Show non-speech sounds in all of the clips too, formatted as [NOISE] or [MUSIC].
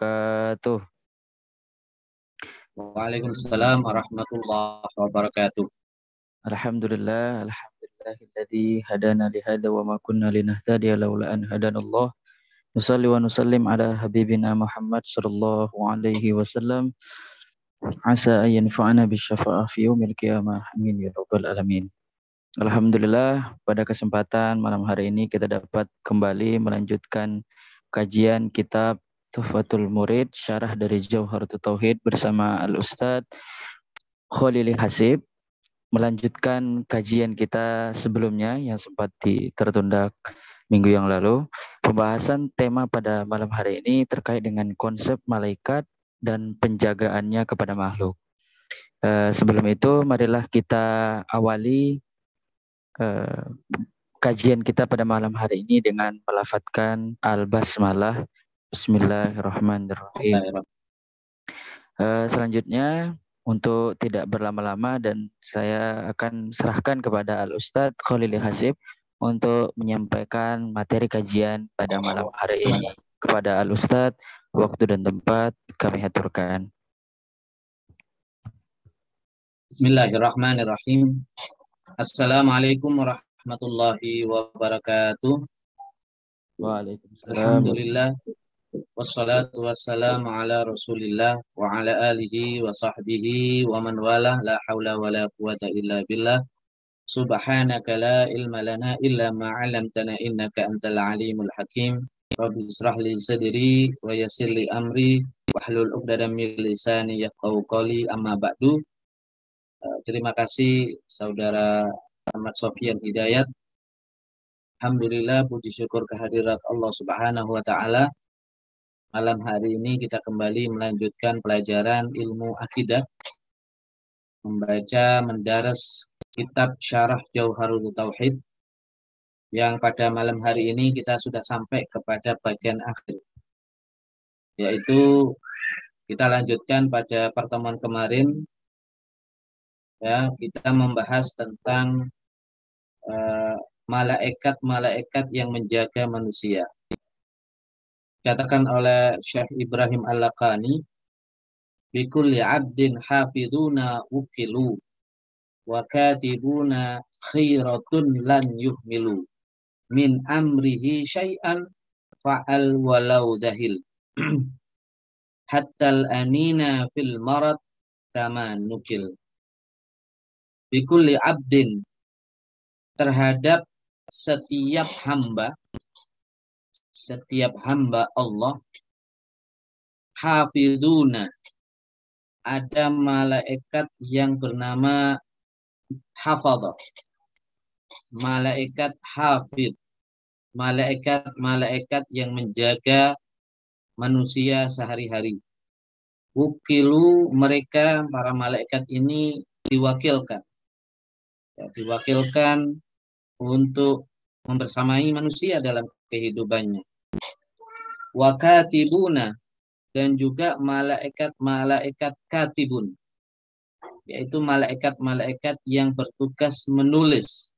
wabarakatuh. Waalaikumsalam warahmatullahi wabarakatuh. Alhamdulillah, alhamdulillahilladzi hadana li hadza wa ma kunna linahtadiya laula an hadanallah. Nusalli wa nusallim ala habibina Muhammad sallallahu alaihi wasallam. Asa an yanfa'ana bi syafa'ah fi yaumil qiyamah. Amin ya rabbal alamin. Alhamdulillah pada kesempatan malam hari ini kita dapat kembali melanjutkan kajian kitab Tuhfatul Murid syarah dari Jauharatul Tauhid bersama Al Ustadz Khalili Hasib melanjutkan kajian kita sebelumnya yang sempat tertunda minggu yang lalu. Pembahasan tema pada malam hari ini terkait dengan konsep malaikat dan penjagaannya kepada makhluk. Uh, sebelum itu, marilah kita awali uh, kajian kita pada malam hari ini dengan melafatkan al-basmalah. Bismillahirrahmanirrahim. Uh, selanjutnya untuk tidak berlama-lama dan saya akan serahkan kepada Al-Ustadz Khalili Hasib untuk menyampaikan materi kajian pada malam hari ini. Kepada Al-Ustadz, waktu dan tempat kami aturkan. Bismillahirrahmanirrahim. Assalamualaikum warahmatullahi wabarakatuh. Waalaikumsalam. Alhamdulillah wassalatu wassalamu ala rasulillah wa ala alihi wa sahbihi wa man la hawla wa la quwata illa billah. Subhanaka la ilma lana illa ma 'allamtana innaka antal alimul hakim. Rabbi israh li wa li amri lisani amma ba'du. Uh, terima kasih saudara Ahmad Sofian Hidayat. Alhamdulillah puji syukur kehadirat Allah Subhanahu wa taala Malam hari ini kita kembali melanjutkan pelajaran ilmu akidah. Membaca, mendaras kitab syarah Jauharul Tauhid. Yang pada malam hari ini kita sudah sampai kepada bagian akhir. Yaitu kita lanjutkan pada pertemuan kemarin. Ya, kita membahas tentang uh, malaikat-malaikat yang menjaga manusia Katakan oleh Syekh Ibrahim Al-Laqani, Bikulli abdin hafiduna ukilu, wa katibuna khiratun lan yuhmilu, min amrihi syai'an fa'al walau dahil. [CLEARS THROAT] Hatta al-anina fil marad kama nukil. Bikulli abdin terhadap setiap hamba setiap hamba Allah hafiduna ada malaikat yang bernama hafadhah malaikat hafid. Malaikat-malaikat yang menjaga manusia sehari-hari. Wukilu mereka para malaikat ini diwakilkan. Ya, diwakilkan untuk membersamai manusia dalam kehidupannya wakatibuna dan juga malaikat-malaikat katibun yaitu malaikat-malaikat yang bertugas menulis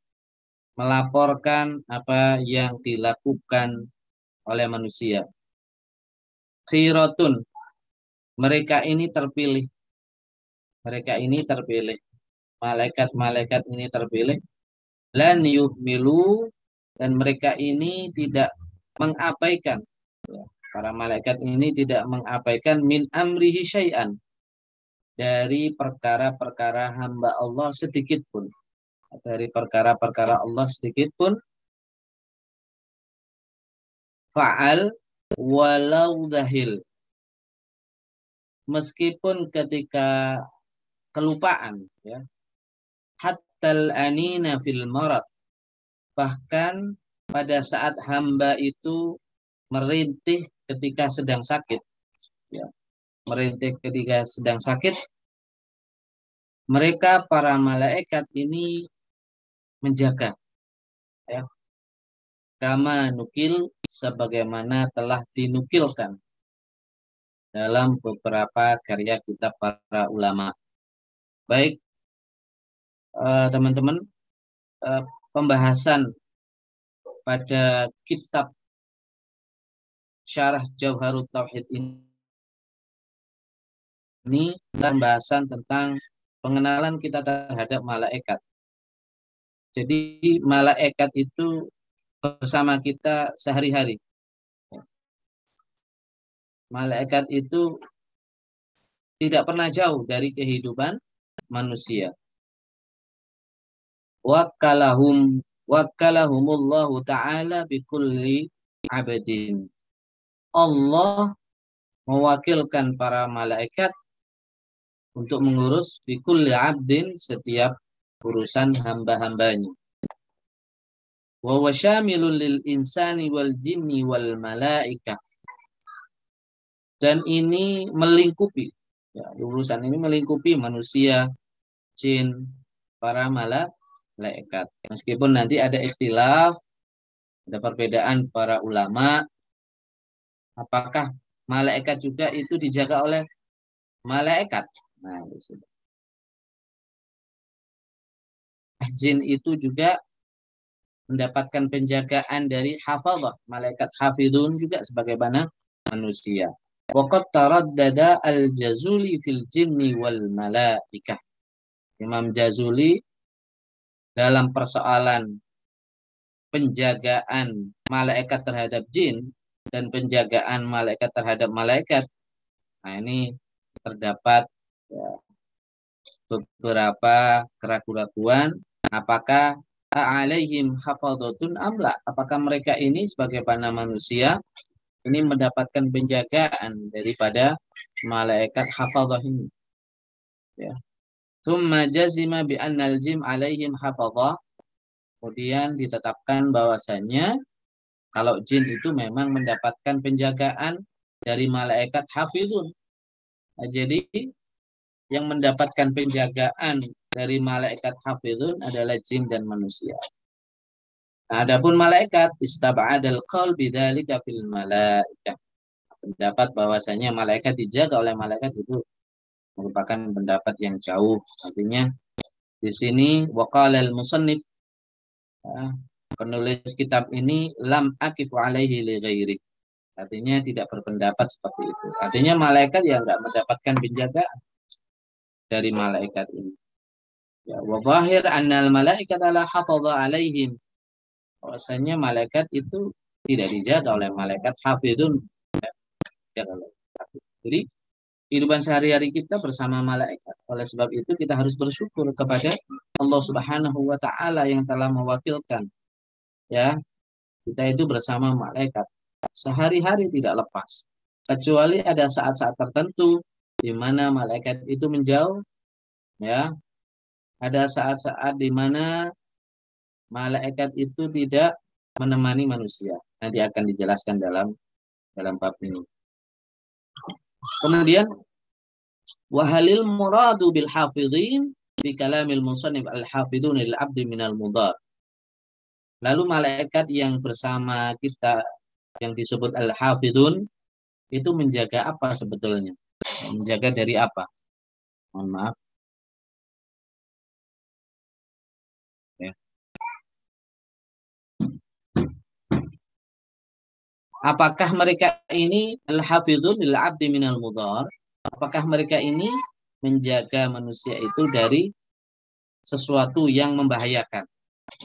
melaporkan apa yang dilakukan oleh manusia. Khiratun mereka ini terpilih. Mereka ini terpilih. Malaikat-malaikat ini terpilih. Lan yuhmilu dan mereka ini tidak mengabaikan Para malaikat ini tidak mengabaikan min amrihi syai'an dari perkara-perkara hamba Allah sedikit pun. Dari perkara-perkara Allah sedikit pun fa'al walau dahil. Meskipun ketika kelupaan ya. Hattal anina fil marad. Bahkan pada saat hamba itu merintih ketika sedang sakit. Ya. Merintih ketika sedang sakit. Mereka para malaikat ini menjaga. Ya. Kama nukil sebagaimana telah dinukilkan dalam beberapa karya kitab para ulama. Baik, eh, teman-teman, uh, pembahasan pada kitab syarah Jauharut Tauhid ini ini pembahasan tentang pengenalan kita terhadap malaikat. Jadi malaikat itu bersama kita sehari-hari. Malaikat itu tidak pernah jauh dari kehidupan manusia. Wakkalahum wakkalahumullahu ta'ala bikulli abadin. Allah mewakilkan para malaikat untuk mengurus bikulli abdin setiap urusan hamba-hambanya. Wa wasyamilul lil insani wal jinni wal malaikah. Dan ini melingkupi ya, urusan ini melingkupi manusia, jin, para malaikat. Meskipun nanti ada ikhtilaf, ada perbedaan para ulama, apakah malaikat juga itu dijaga oleh malaikat? Nah, Jin itu juga mendapatkan penjagaan dari hafazah, malaikat hafidun juga sebagaimana manusia. Waqad taraddada al-Jazuli fil jinni wal malaikah. Imam Jazuli dalam persoalan penjagaan malaikat terhadap jin dan penjagaan malaikat terhadap malaikat. Nah, ini terdapat ya, beberapa keraguan-keraguan. Apakah alaihim hafadhatun amla apakah mereka ini sebagai para manusia ini mendapatkan penjagaan daripada malaikat hafadhah ini? Ya. Thumma jazima bi annal jim alaihim hafadhah. Kemudian ditetapkan bahwasanya kalau jin itu memang mendapatkan penjagaan dari malaikat hafidun nah, jadi yang mendapatkan penjagaan dari malaikat hafidun adalah jin dan manusia. Nah, adapun malaikat istab'adal qalbi dzalika fil malaikat. Pendapat bahwasanya malaikat dijaga oleh malaikat itu merupakan pendapat yang jauh. Artinya di sini waqala al-musannif ya, penulis kitab ini lam akifu alaihi li ghairi. Artinya tidak berpendapat seperti itu. Artinya malaikat yang enggak mendapatkan penjagaan dari malaikat ini. Ya, wa zahir annal malaikat ala hafadha alaihim. Bahwasanya malaikat itu tidak dijaga oleh malaikat hafidun. Jadi kehidupan sehari-hari kita bersama malaikat. Oleh sebab itu kita harus bersyukur kepada Allah Subhanahu wa taala yang telah mewakilkan ya kita itu bersama malaikat. Sehari-hari tidak lepas. Kecuali ada saat-saat tertentu di mana malaikat itu menjauh ya. Ada saat-saat di mana malaikat itu tidak menemani manusia. Nanti akan dijelaskan dalam dalam bab ini. Kemudian wahalil muradu bil hafidhin bi kalamil musannif al hafidun lil abdi minal mudar lalu malaikat yang bersama kita yang disebut al hafidun itu menjaga apa sebetulnya Menjaga dari apa? Mohon maaf. Ya. Apakah mereka ini al-hafidhun lil abdi minal mudhar? Apakah mereka ini menjaga manusia itu dari sesuatu yang membahayakan?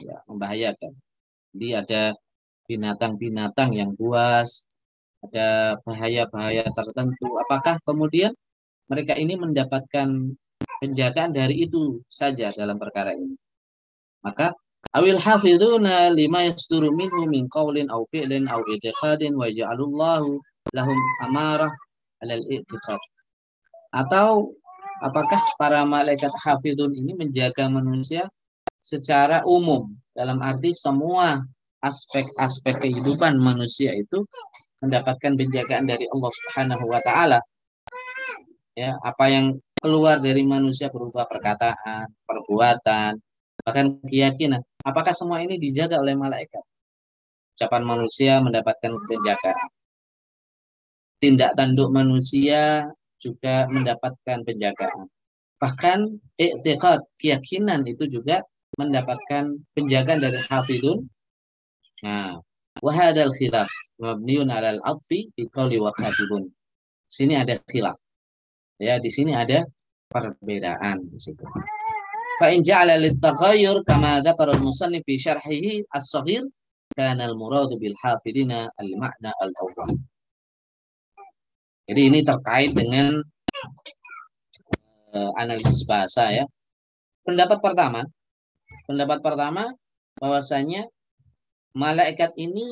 Ya, membahayakan. Jadi ada binatang-binatang yang buas, ada bahaya-bahaya tertentu. Apakah kemudian mereka ini mendapatkan penjagaan dari itu saja dalam perkara ini? Maka awil hafiduna lima yasduru minhu min qawlin aw fi'lin aw i'tiqadin wa ja'alullahu lahum amarah alal i'tiqad. Atau apakah para malaikat hafidun ini menjaga manusia secara umum dalam arti semua aspek-aspek kehidupan manusia itu mendapatkan penjagaan dari Allah Subhanahu wa taala. Ya, apa yang keluar dari manusia berupa perkataan, perbuatan, bahkan keyakinan. Apakah semua ini dijaga oleh malaikat? Ucapan manusia mendapatkan penjagaan. Tindak tanduk manusia juga mendapatkan penjagaan. Bahkan i'tiqad, keyakinan itu juga mendapatkan penjagaan dari hafidun. Nah, Wahadal khilaf mabniun alal atfi fi qawli wa khatibun. Sini ada khilaf. Ya, di sini ada perbedaan di situ. Fa in ja'ala lit-taghayyur kama dzakara al-musannif fi syarhihi as-saghir kana al-muradu bil hafidina al-ma'na al-awwal. Jadi ini terkait dengan uh, analisis bahasa ya. Pendapat pertama, pendapat pertama bahwasanya malaikat ini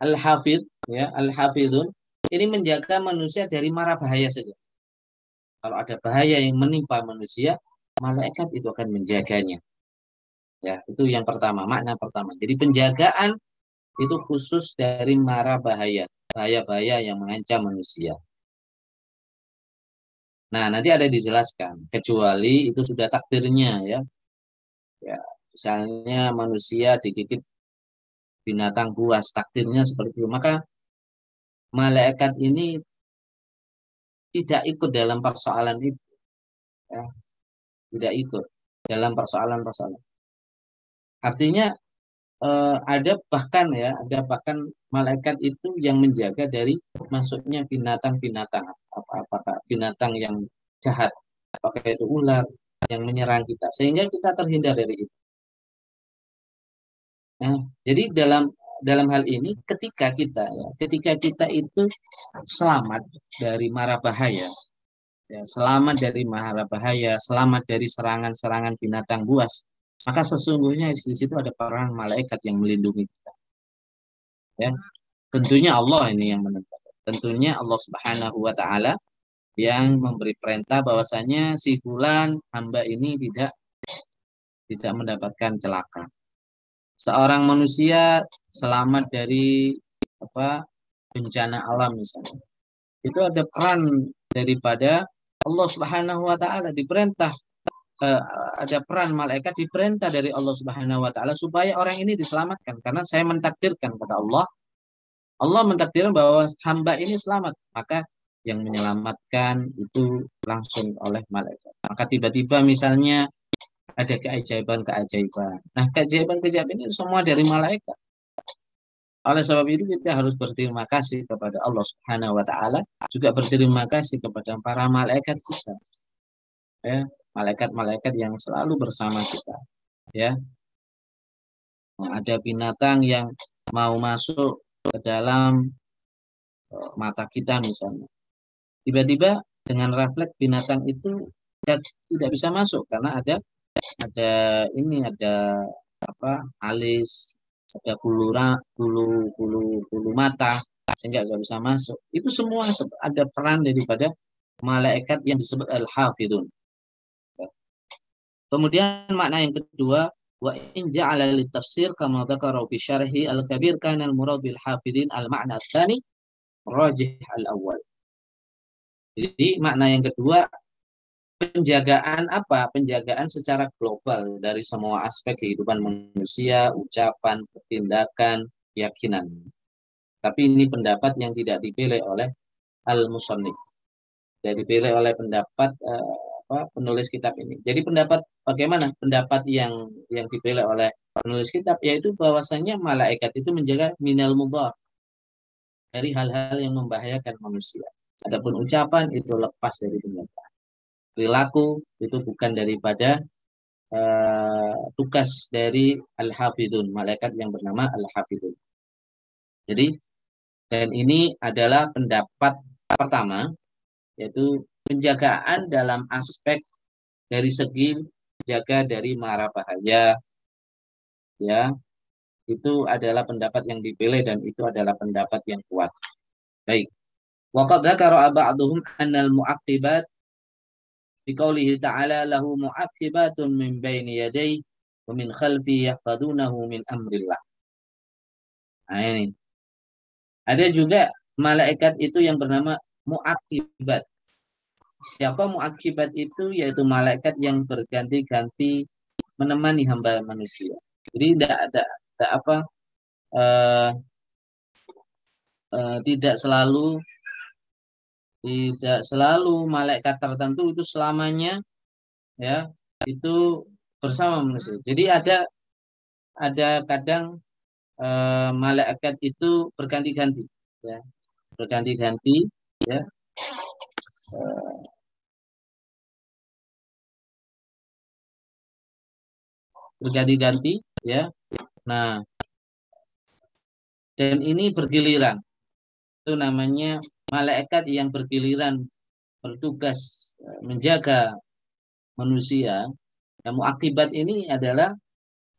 al-hafid ya, al-hafidun ini menjaga manusia dari mara bahaya saja. Kalau ada bahaya yang menimpa manusia, malaikat itu akan menjaganya. Ya, itu yang pertama, makna pertama. Jadi penjagaan itu khusus dari mara bahaya, bahaya-bahaya yang mengancam manusia. Nah, nanti ada dijelaskan, kecuali itu sudah takdirnya ya. Ya, misalnya manusia digigit binatang buas, takdirnya seperti itu. Maka malaikat ini tidak ikut dalam persoalan itu. Ya, tidak ikut dalam persoalan-persoalan. Artinya eh, ada bahkan ya, ada bahkan malaikat itu yang menjaga dari masuknya binatang-binatang apa apakah binatang yang jahat, apakah itu ular yang menyerang kita sehingga kita terhindar dari itu. Nah, jadi dalam dalam hal ini ketika kita ya, ketika kita itu selamat dari mara bahaya, ya, selamat dari mahara bahaya, selamat dari serangan-serangan binatang buas, maka sesungguhnya di situ ada peran malaikat yang melindungi kita. Ya, tentunya Allah ini yang menentukan. Tentunya Allah Subhanahu wa taala yang memberi perintah bahwasanya si fulan hamba ini tidak tidak mendapatkan celaka. Seorang manusia selamat dari apa bencana alam misalnya. Itu ada peran daripada Allah Subhanahu wa taala diperintah uh, ada peran malaikat diperintah dari Allah Subhanahu wa taala supaya orang ini diselamatkan. Karena saya mentakdirkan kata Allah Allah mentakdirkan bahwa hamba ini selamat. Maka yang menyelamatkan itu langsung oleh malaikat. Maka tiba-tiba misalnya ada keajaiban-keajaiban nah keajaiban-keajaiban ini semua dari malaikat oleh sebab itu kita harus berterima kasih kepada Allah Subhanahu wa taala, juga berterima kasih kepada para malaikat kita. Ya, malaikat-malaikat yang selalu bersama kita. Ya. Ada binatang yang mau masuk ke dalam eh, mata kita misalnya. Tiba-tiba dengan refleks binatang itu tidak bisa masuk karena ada ada ini ada apa alis ada bulu bulu bulu bulu mata sehingga nggak bisa masuk. Itu semua ada peran daripada malaikat yang disebut al-hafidun. Kemudian makna yang kedua wa in ja'ala li tafsir kama dzakara fi syarhi al-kabir kana al-murad bil hafidin al-ma'na tsani rajih al-awwal. Jadi makna yang kedua penjagaan apa? Penjagaan secara global dari semua aspek kehidupan manusia, ucapan, tindakan, keyakinan. Tapi ini pendapat yang tidak dipilih oleh al-musannif. Tidak dipilih oleh pendapat uh, apa, penulis kitab ini. Jadi pendapat bagaimana? Pendapat yang yang dipilih oleh penulis kitab yaitu bahwasanya malaikat itu menjaga minal mubah dari hal-hal yang membahayakan manusia. Adapun ucapan itu lepas dari pendapat perilaku itu bukan daripada uh, tugas dari al-hafidun, malaikat yang bernama al-hafidun. Jadi dan ini adalah pendapat pertama yaitu penjagaan dalam aspek dari segi jaga dari mara bahaya ya itu adalah pendapat yang dipilih dan itu adalah pendapat yang kuat. Baik. Waqad dzakara ba'dhum anna al-mu'aqibat Biqaulihi ta'ala lahu mu'aqibatun min baini yadayhi wa min khalfi yahfadunahu min amrillah. Nah ini. Ada juga malaikat itu yang bernama mu'aqibat. Siapa mu'aqibat itu? Yaitu malaikat yang berganti-ganti menemani hamba manusia. Jadi tidak ada, ada apa uh, uh, tidak selalu tidak selalu malaikat tertentu itu selamanya ya itu bersama manusia. Jadi ada ada kadang e, malaikat itu berganti-ganti ya. Berganti-ganti ya. E, berganti-ganti ya. Nah, dan ini bergiliran. Itu namanya malaikat yang bergiliran bertugas eh, menjaga manusia. Yang akibat ini adalah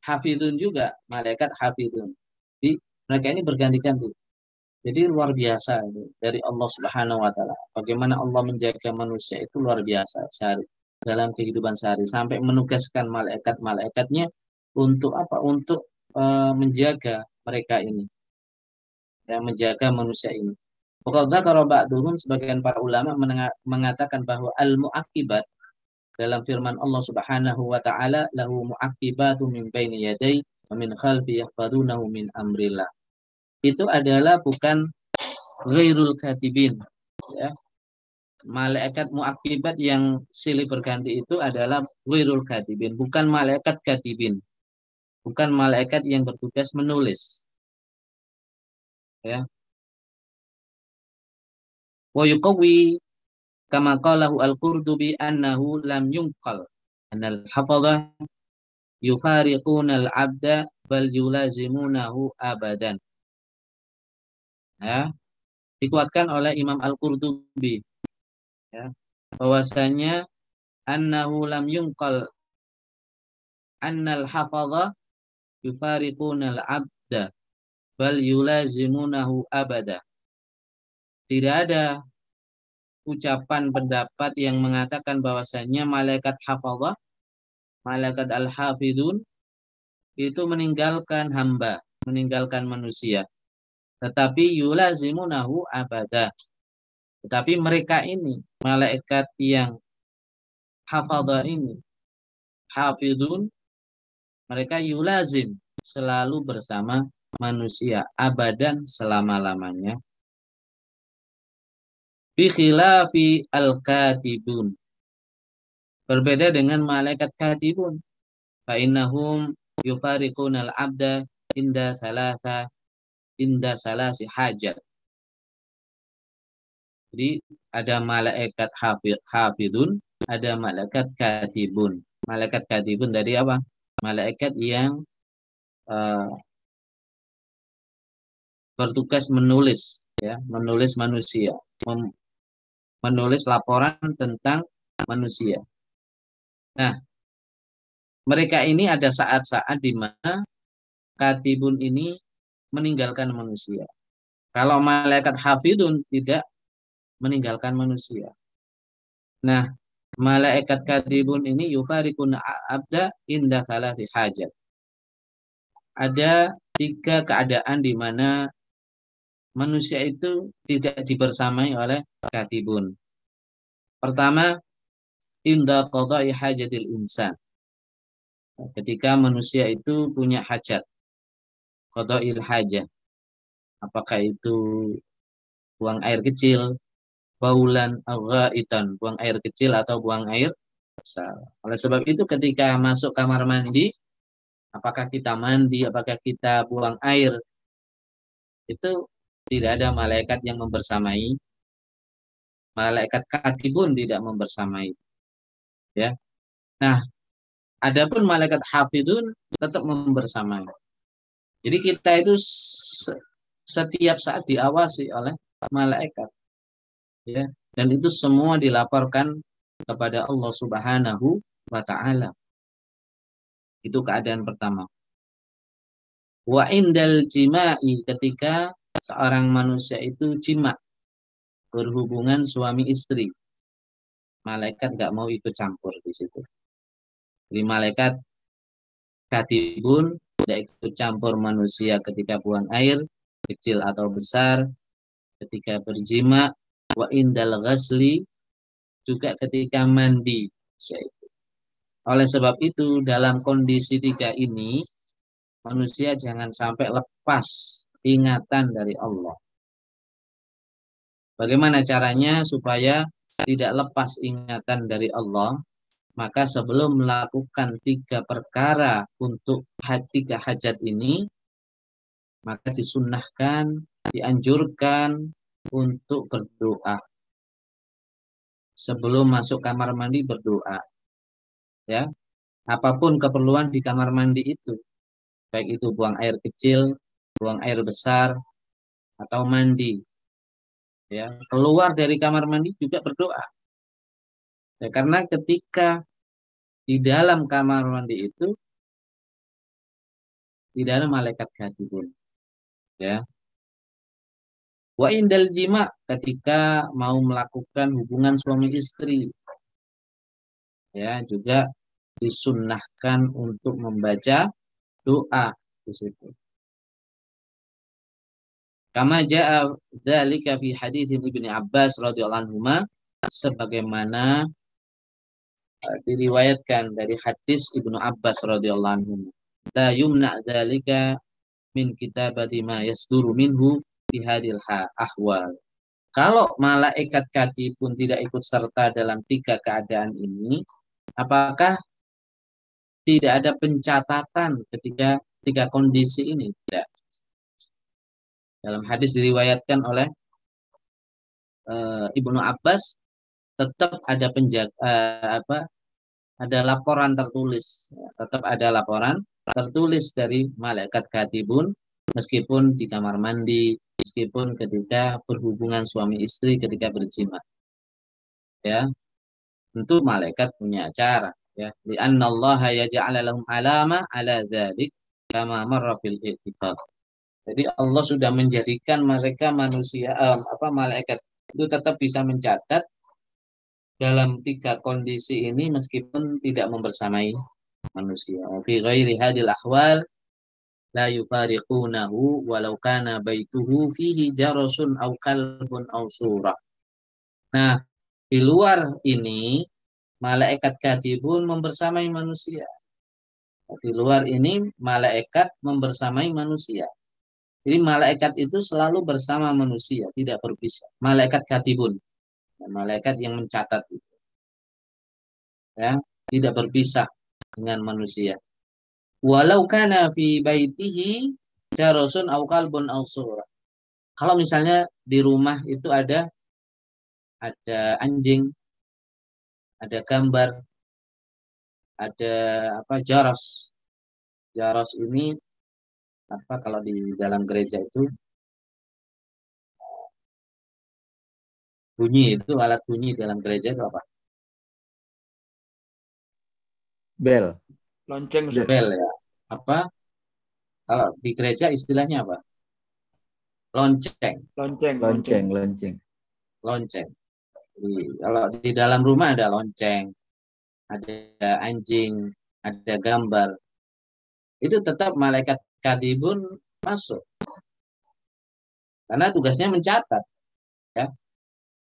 hafidun juga, malaikat hafidun. Jadi mereka ini berganti-ganti. Jadi luar biasa itu dari Allah Subhanahu wa taala. Bagaimana Allah menjaga manusia itu luar biasa sehari dalam kehidupan sehari sampai menugaskan malaikat-malaikatnya untuk apa? Untuk e, menjaga mereka ini. Ya, menjaga manusia ini. Kalau ba'duhum sebagian para ulama mengatakan bahwa al-mu'aqibat dalam firman Allah Subhanahu wa taala lahu mu'aqibatu min baini yadai wa min khalfi yahfadunahu min amrillah. Itu adalah bukan ghairul katibin ya. Malaikat muakibat yang silih berganti itu adalah ghairul katibin bukan malaikat katibin. Bukan malaikat yang bertugas menulis. Ya wa yuqawi kama qalahu al-qurtubi annahu lam yunqal. Anal hafadha yufariquna al-abda bal yulazimunahu abadan. Ya. Dikuatkan oleh Imam Al-Qurtubi ya. Bahwasanya annahu lam yunqal. Annal hafadha yufariquna al-abda bal yulazimunahu abada tidak ada ucapan pendapat yang mengatakan bahwasanya malaikat hafadha malaikat al-hafidun itu meninggalkan hamba meninggalkan manusia tetapi yulazimunahu abada. Tetapi mereka ini, malaikat yang hafadha ini, hafidun, mereka yulazim, selalu bersama manusia, abadan selama-lamanya. Bi khilafi al-katibun. Berbeda dengan malaikat katibun. Fa'innahum yufariqun al-abda inda salasa inda salasi hajat. Jadi ada malaikat hafidun, ada malaikat katibun. Malaikat katibun dari apa? Malaikat yang uh, bertugas menulis, ya, menulis manusia, mem menulis laporan tentang manusia. Nah, mereka ini ada saat-saat di mana katibun ini meninggalkan manusia. Kalau malaikat hafidun tidak meninggalkan manusia. Nah, malaikat kadibun ini yufarikun abda indah salati hajat. Ada tiga keadaan di mana manusia itu tidak dibersamai oleh katibun. Pertama, indah qada'i hajatil insan. Ketika manusia itu punya hajat qada'il hajah. Apakah itu buang air kecil, baulan ghaitan, buang air kecil atau buang air besar. Oleh sebab itu ketika masuk kamar mandi, apakah kita mandi, apakah kita buang air, itu tidak ada malaikat yang membersamai. Malaikat katibun tidak membersamai. Ya. Nah, adapun malaikat hafidun tetap membersamai. Jadi kita itu setiap saat diawasi oleh malaikat. Ya, dan itu semua dilaporkan kepada Allah Subhanahu wa taala. Itu keadaan pertama. Wa indal jima'i ketika seorang manusia itu jima berhubungan suami istri. Malaikat nggak mau ikut campur di situ. Jadi malaikat katibun tidak ikut campur manusia ketika buang air, kecil atau besar, ketika berjima, wa indal ghasli, juga ketika mandi. Oleh sebab itu, dalam kondisi tiga ini, manusia jangan sampai lepas ingatan dari Allah. Bagaimana caranya supaya tidak lepas ingatan dari Allah? maka sebelum melakukan tiga perkara untuk tiga hajat ini, maka disunnahkan, dianjurkan untuk berdoa. Sebelum masuk kamar mandi berdoa. Ya. apa pun keperluan di kamar mandi itu. Baik itu buang air kecil, buang air besar, atau mandi. Ya, keluar dari kamar mandi juga berdoa. Ya, karena ketika di dalam kamar mandi itu di dalam malaikat pun. Ya. Wa indal jima ketika mau melakukan hubungan suami istri. Ya, juga disunnahkan untuk membaca doa di situ. Kama ja'a dzalika fi hadis Ibnu Abbas radhiyallahu anhu sebagaimana uh, diriwayatkan dari hadis Ibnu Abbas radhiyallahu anhu. La yumna dzalika min kitabati ma yasduru minhu fi hadil ahwal. Kalau malaikat kati pun tidak ikut serta dalam tiga keadaan ini, apakah tidak ada pencatatan ketika tiga kondisi ini tidak. Dalam hadis diriwayatkan oleh uh, Ibnu Abbas tetap ada penjaga uh, apa ada laporan tertulis. Tetap ada laporan tertulis dari malaikat katibun meskipun di kamar mandi meskipun ketika berhubungan suami istri ketika berjima ya tentu malaikat punya cara ya. Li Allah yaj'ala lahum alama ala dzalik kama marra fil i'tiqad jadi Allah sudah menjadikan mereka manusia um, apa malaikat itu tetap bisa mencatat dalam tiga kondisi ini meskipun tidak membersamai manusia fi ghairi hadil ahwal la yufariqunahu walau kana baituhu fihi jarasun aw kalbun aw surah nah di luar ini malaikat katibun membersamai manusia. Di luar ini malaikat membersamai manusia. Jadi malaikat itu selalu bersama manusia, tidak berpisah. Malaikat katibun, malaikat yang mencatat itu. Ya, tidak berpisah dengan manusia. Walau kana fi baitihi jarasun au kalbun au surah. Kalau misalnya di rumah itu ada ada anjing, ada gambar, ada apa jaros. Jaros ini apa kalau di dalam gereja itu bunyi itu alat bunyi dalam gereja itu apa? Bel. Lonceng. Bel ya. Apa? Kalau di gereja istilahnya apa? Lonceng. Lonceng. Lonceng. Lonceng. Lonceng. Kalau di dalam rumah ada lonceng, ada anjing, ada gambar. Itu tetap malaikat kadibun masuk. Karena tugasnya mencatat. Ya.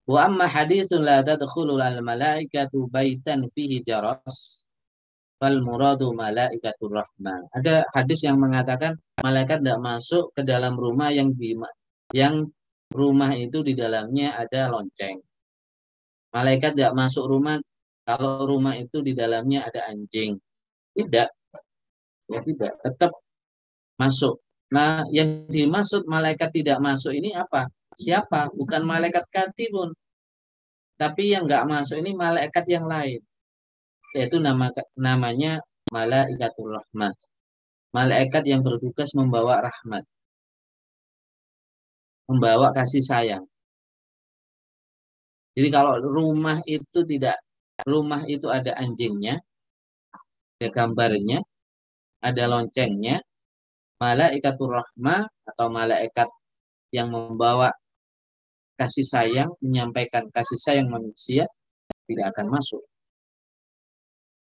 Wa amma haditsun la tadkhulu al malaikatu baitan fihi jaras fal muradu malaikatur rahman. Ada hadis yang mengatakan malaikat tidak masuk ke dalam rumah yang di yang rumah itu di dalamnya ada lonceng. Malaikat tidak masuk rumah kalau rumah itu di dalamnya ada anjing. Tidak. Ya tidak, tetap masuk. Nah, yang dimaksud malaikat tidak masuk ini apa? Siapa? Bukan malaikat katibun. Tapi yang nggak masuk ini malaikat yang lain. Yaitu nama namanya malaikatul rahmat. Malaikat yang bertugas membawa rahmat. Membawa kasih sayang. Jadi kalau rumah itu tidak rumah itu ada anjingnya, ada gambarnya, ada loncengnya, malaikatur rahmah atau malaikat yang membawa kasih sayang, menyampaikan kasih sayang manusia tidak akan masuk.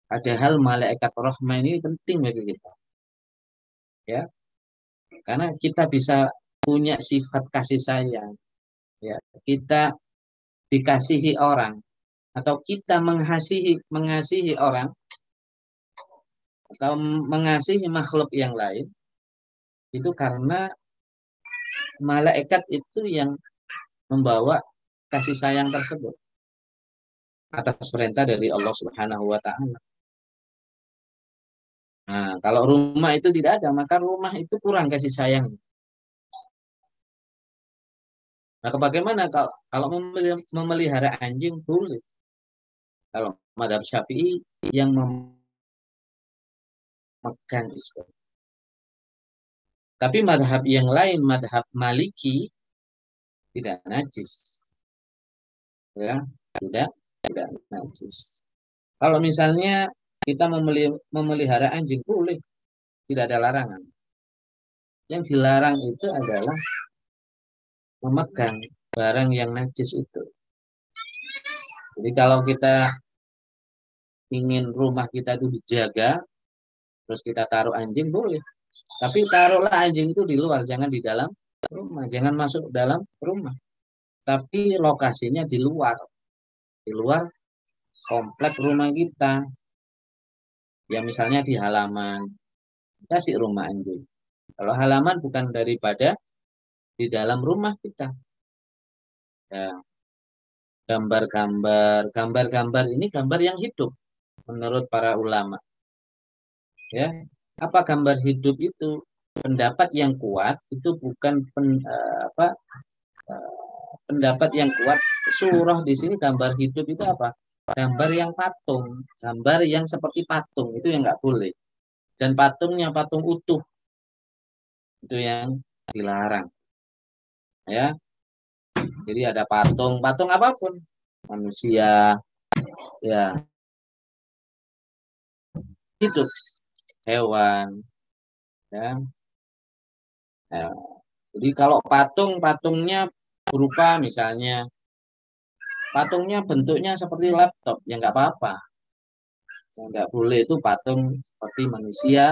Padahal malaikat rahmah ini penting bagi kita. Ya. Karena kita bisa punya sifat kasih sayang. Ya, kita dikasihi orang atau kita mengasihi mengasihi orang atau mengasihi makhluk yang lain itu karena malaikat itu yang membawa kasih sayang tersebut atas perintah dari Allah Subhanahu wa taala. Nah, kalau rumah itu tidak ada, maka rumah itu kurang kasih sayang. Nah, bagaimana kalau kalau memelihara anjing boleh? Kalau madhab syafi'i yang megang Islam. Tapi madhab yang lain, madhab maliki, tidak najis. Ya, tidak, tidak najis. Kalau misalnya kita memelihara anjing, boleh. Tidak ada larangan. Yang dilarang itu adalah memegang barang yang najis itu. Jadi kalau kita ingin rumah kita itu dijaga, terus kita taruh anjing boleh. Tapi taruhlah anjing itu di luar, jangan di dalam rumah, jangan masuk dalam rumah. Tapi lokasinya di luar, di luar komplek rumah kita. Ya misalnya di halaman, kasih rumah anjing. Kalau halaman bukan daripada di dalam rumah kita. Ya. Gambar-gambar, gambar-gambar ini gambar yang hidup menurut para ulama. Ya, apa gambar hidup itu? Pendapat yang kuat itu bukan pen, uh, apa uh, pendapat yang kuat. Surah di sini gambar hidup itu apa? Gambar yang patung, gambar yang seperti patung itu yang nggak boleh. Dan patungnya patung utuh itu yang dilarang. Ya, jadi ada patung, patung apa pun, manusia, ya hidup hewan ya. ya. Jadi kalau patung patungnya berupa misalnya patungnya bentuknya seperti laptop ya nggak apa-apa. Yang nggak boleh itu patung seperti manusia,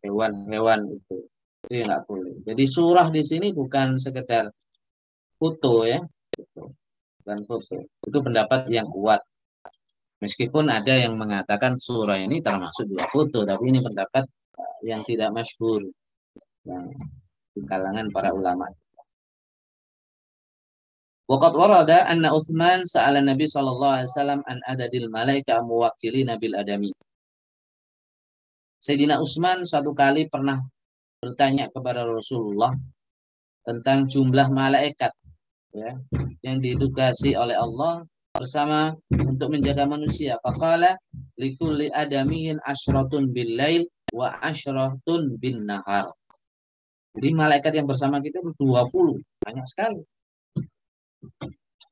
hewan-hewan itu. Itu nggak boleh. Jadi surah di sini bukan sekedar foto ya, bukan foto. Itu pendapat yang kuat. Meskipun ada yang mengatakan surah ini termasuk dua foto, tapi ini pendapat eh, yang tidak masyhur di kalangan para ulama. Waqat warada anna Uthman sa'ala Nabi wasallam an adadil malaika muwakkilina bil adami. Sayyidina Utsman suatu kali pernah bertanya kepada Rasulullah tentang jumlah malaikat ya yang ditugasi oleh Allah bersama untuk menjaga manusia. Faqala likulli adamiyin asyratun bil lail wa asyratun bin nahar. Jadi malaikat yang bersama kita itu 20, banyak sekali.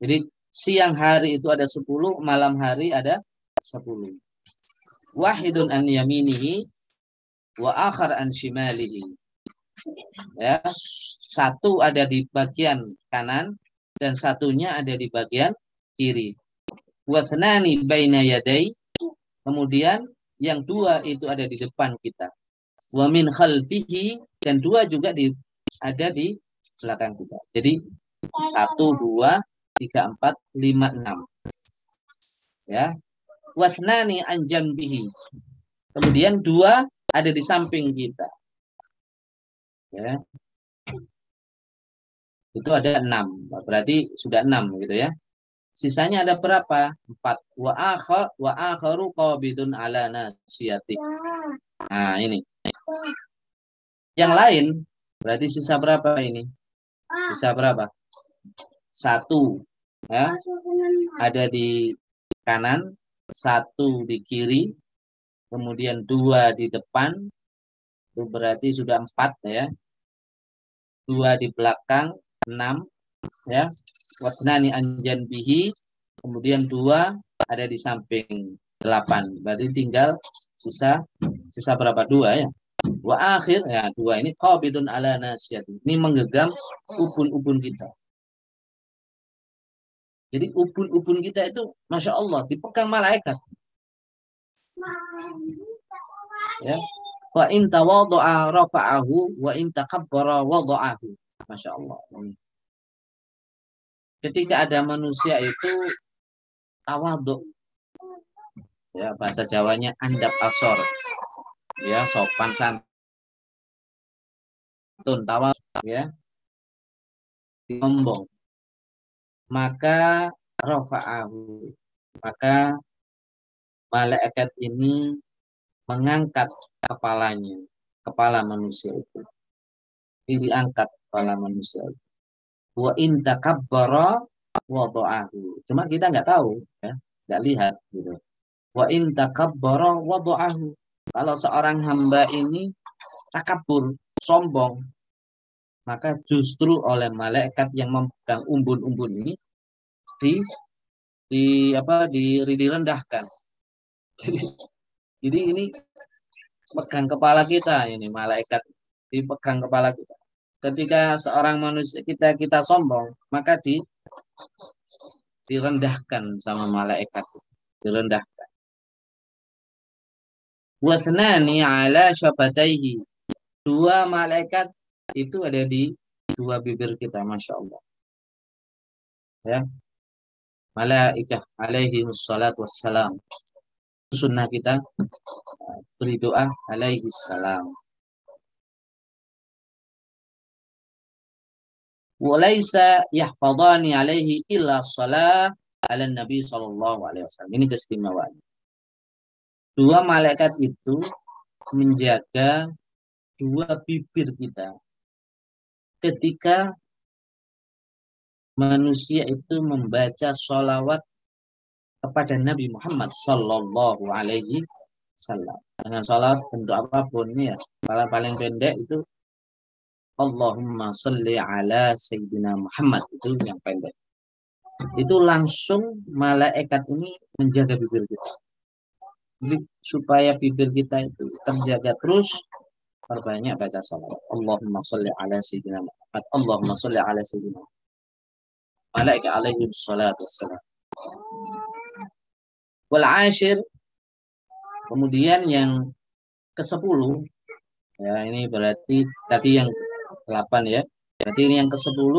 Jadi siang hari itu ada 10, malam hari ada 10. Wahidun an yaminihi wa akhar an shimalihi. Ya, satu ada di bagian kanan dan satunya ada di bagian kiri. Wasnani baina yadai. Kemudian yang dua itu ada di depan kita. Wa min khalfihi dan dua juga di ada di belakang kita. Jadi satu, dua, tiga, empat, lima, enam. Ya. Wasnani anjambihi. Kemudian dua ada di samping kita. Ya. Itu ada enam. Berarti sudah enam gitu ya. Sisanya ada berapa? Empat. Wa akha wa akharu qabidun ala nasiyati. Nah, ini. Yang lain berarti sisa berapa ini? Sisa berapa? Satu. Ya. Ada di kanan, satu di kiri, kemudian dua di depan. Itu berarti sudah empat ya. Dua di belakang, enam. Ya wasnani anjan bihi kemudian dua ada di samping delapan. Berarti tinggal sisa sisa berapa? Dua ya? Wa akhir ya dua ini qabidun ala nasyati ini menggenggam ubun-ubun kita. Jadi ubun-ubun kita itu masya Allah dipegang malaikat. Ya. Wa in tawadha'a rafa'ahu wa in takabbara wada'ahu masya Allah ketika ada manusia itu tawaduk. Ya bahasa Jawanya andap asor. Ya sopan santun tawaduk ya. Sombong. Maka rofa'ahu. Maka malaikat ini mengangkat kepalanya kepala manusia itu. Diangkat kepala manusia itu wa in takabbara wada'ahu. Cuma kita nggak tahu ya, nggak lihat gitu. Wa in takabbara wada'ahu. Kalau seorang hamba ini takabur, sombong, maka justru oleh malaikat yang memegang umbun-umbun ini di di apa di direndahkan. [LAUGHS] Jadi, jadi ini pegang kepala kita ini malaikat dipegang kepala kita. Ketika seorang manusia kita kita sombong, maka di direndahkan sama malaikat, direndahkan. Wasnani ala syafataihi. Dua malaikat itu ada di dua bibir kita, masya Allah. Ya, malaikat alaihi wassalatu wassalam. Sunnah kita beri doa alaihi salam. Walaisa yahfadani alaihi illa salah ala Nabi sallallahu alaihi wasallam. Ini keistimewaan. Dua malaikat itu menjaga dua bibir kita ketika manusia itu membaca sholawat kepada Nabi Muhammad Sallallahu Alaihi Wasallam dengan sholawat bentuk apa pun ya kalau paling pendek itu Allahumma salli ala Sayyidina Muhammad. Itu yang pendek. Itu langsung malaikat ini menjaga bibir kita. Supaya bibir kita itu terjaga terus perbanyak baca sholawat Allahumma salli ala Sayyidina Muhammad. Allahumma salli ala Sayyidina Malaikat alaihi salatu wassalam. Wal ashir kemudian yang ke-10 ya ini berarti tadi yang 8 ya. Berarti ini yang ke-10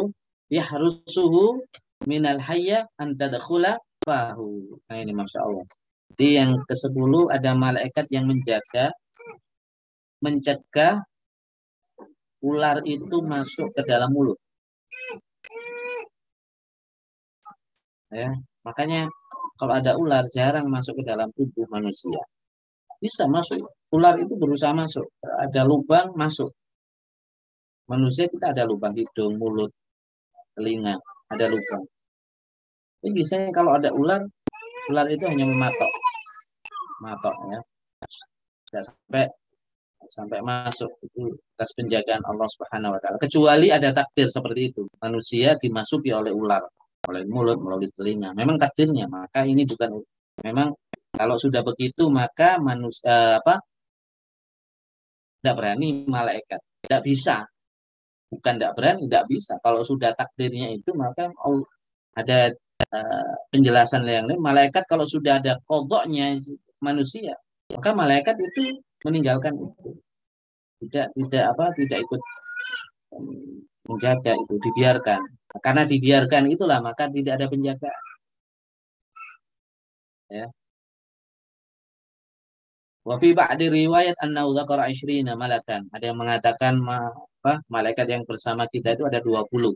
ya harus suhu minal hayya an tadkhula fahu. Nah ini Masya Allah. Jadi yang ke-10 ada malaikat yang menjaga mencegah ular itu masuk ke dalam mulut. Ya, makanya kalau ada ular jarang masuk ke dalam tubuh manusia. Bisa masuk. Ular itu berusaha masuk. Ada lubang masuk. Manusia kita ada lubang hidung, mulut, telinga, ada lubang. Jadi biasanya kalau ada ular, ular itu hanya mematok. Matok ya. Tidak sampai sampai masuk itu atas penjagaan Allah Subhanahu wa taala. Kecuali ada takdir seperti itu. Manusia dimasuki oleh ular oleh mulut, melalui telinga. Memang takdirnya, maka ini bukan memang kalau sudah begitu maka manusia eh, apa? Tidak berani malaikat, tidak bisa. Bukan tidak berani, tidak bisa. Kalau sudah takdirnya itu maka ada uh, penjelasan yang lain. Malaikat kalau sudah ada kodoknya manusia, maka malaikat itu meninggalkan itu. Tidak tidak apa? Tidak ikut menjaga itu, dibiarkan. Karena dibiarkan itulah maka tidak ada penjaga. Ya. Wa fi ba'di riwayat annahu dzakara 20 malakan. Ada yang mengatakan apa, malaikat yang bersama kita itu ada 20.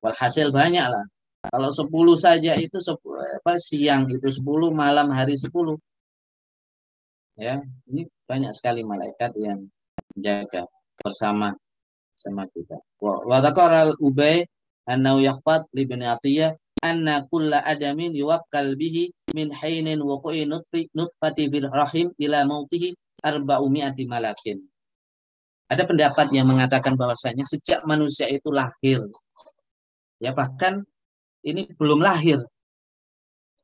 Walhasil banyak lah. Kalau 10 saja itu apa, siang itu 10, malam hari 10. Ya, ini banyak sekali malaikat yang menjaga bersama sama kita. Wa dzakara al-Ubay annahu yaqfat li bin Atiyah anna kulla adamin yuwakkal bihi min hainin wuqu'i nutfi nutfati bil rahim ila mautihi arba'umi'ati malakin. Ada pendapat yang mengatakan bahwasanya sejak manusia itu lahir ya bahkan ini belum lahir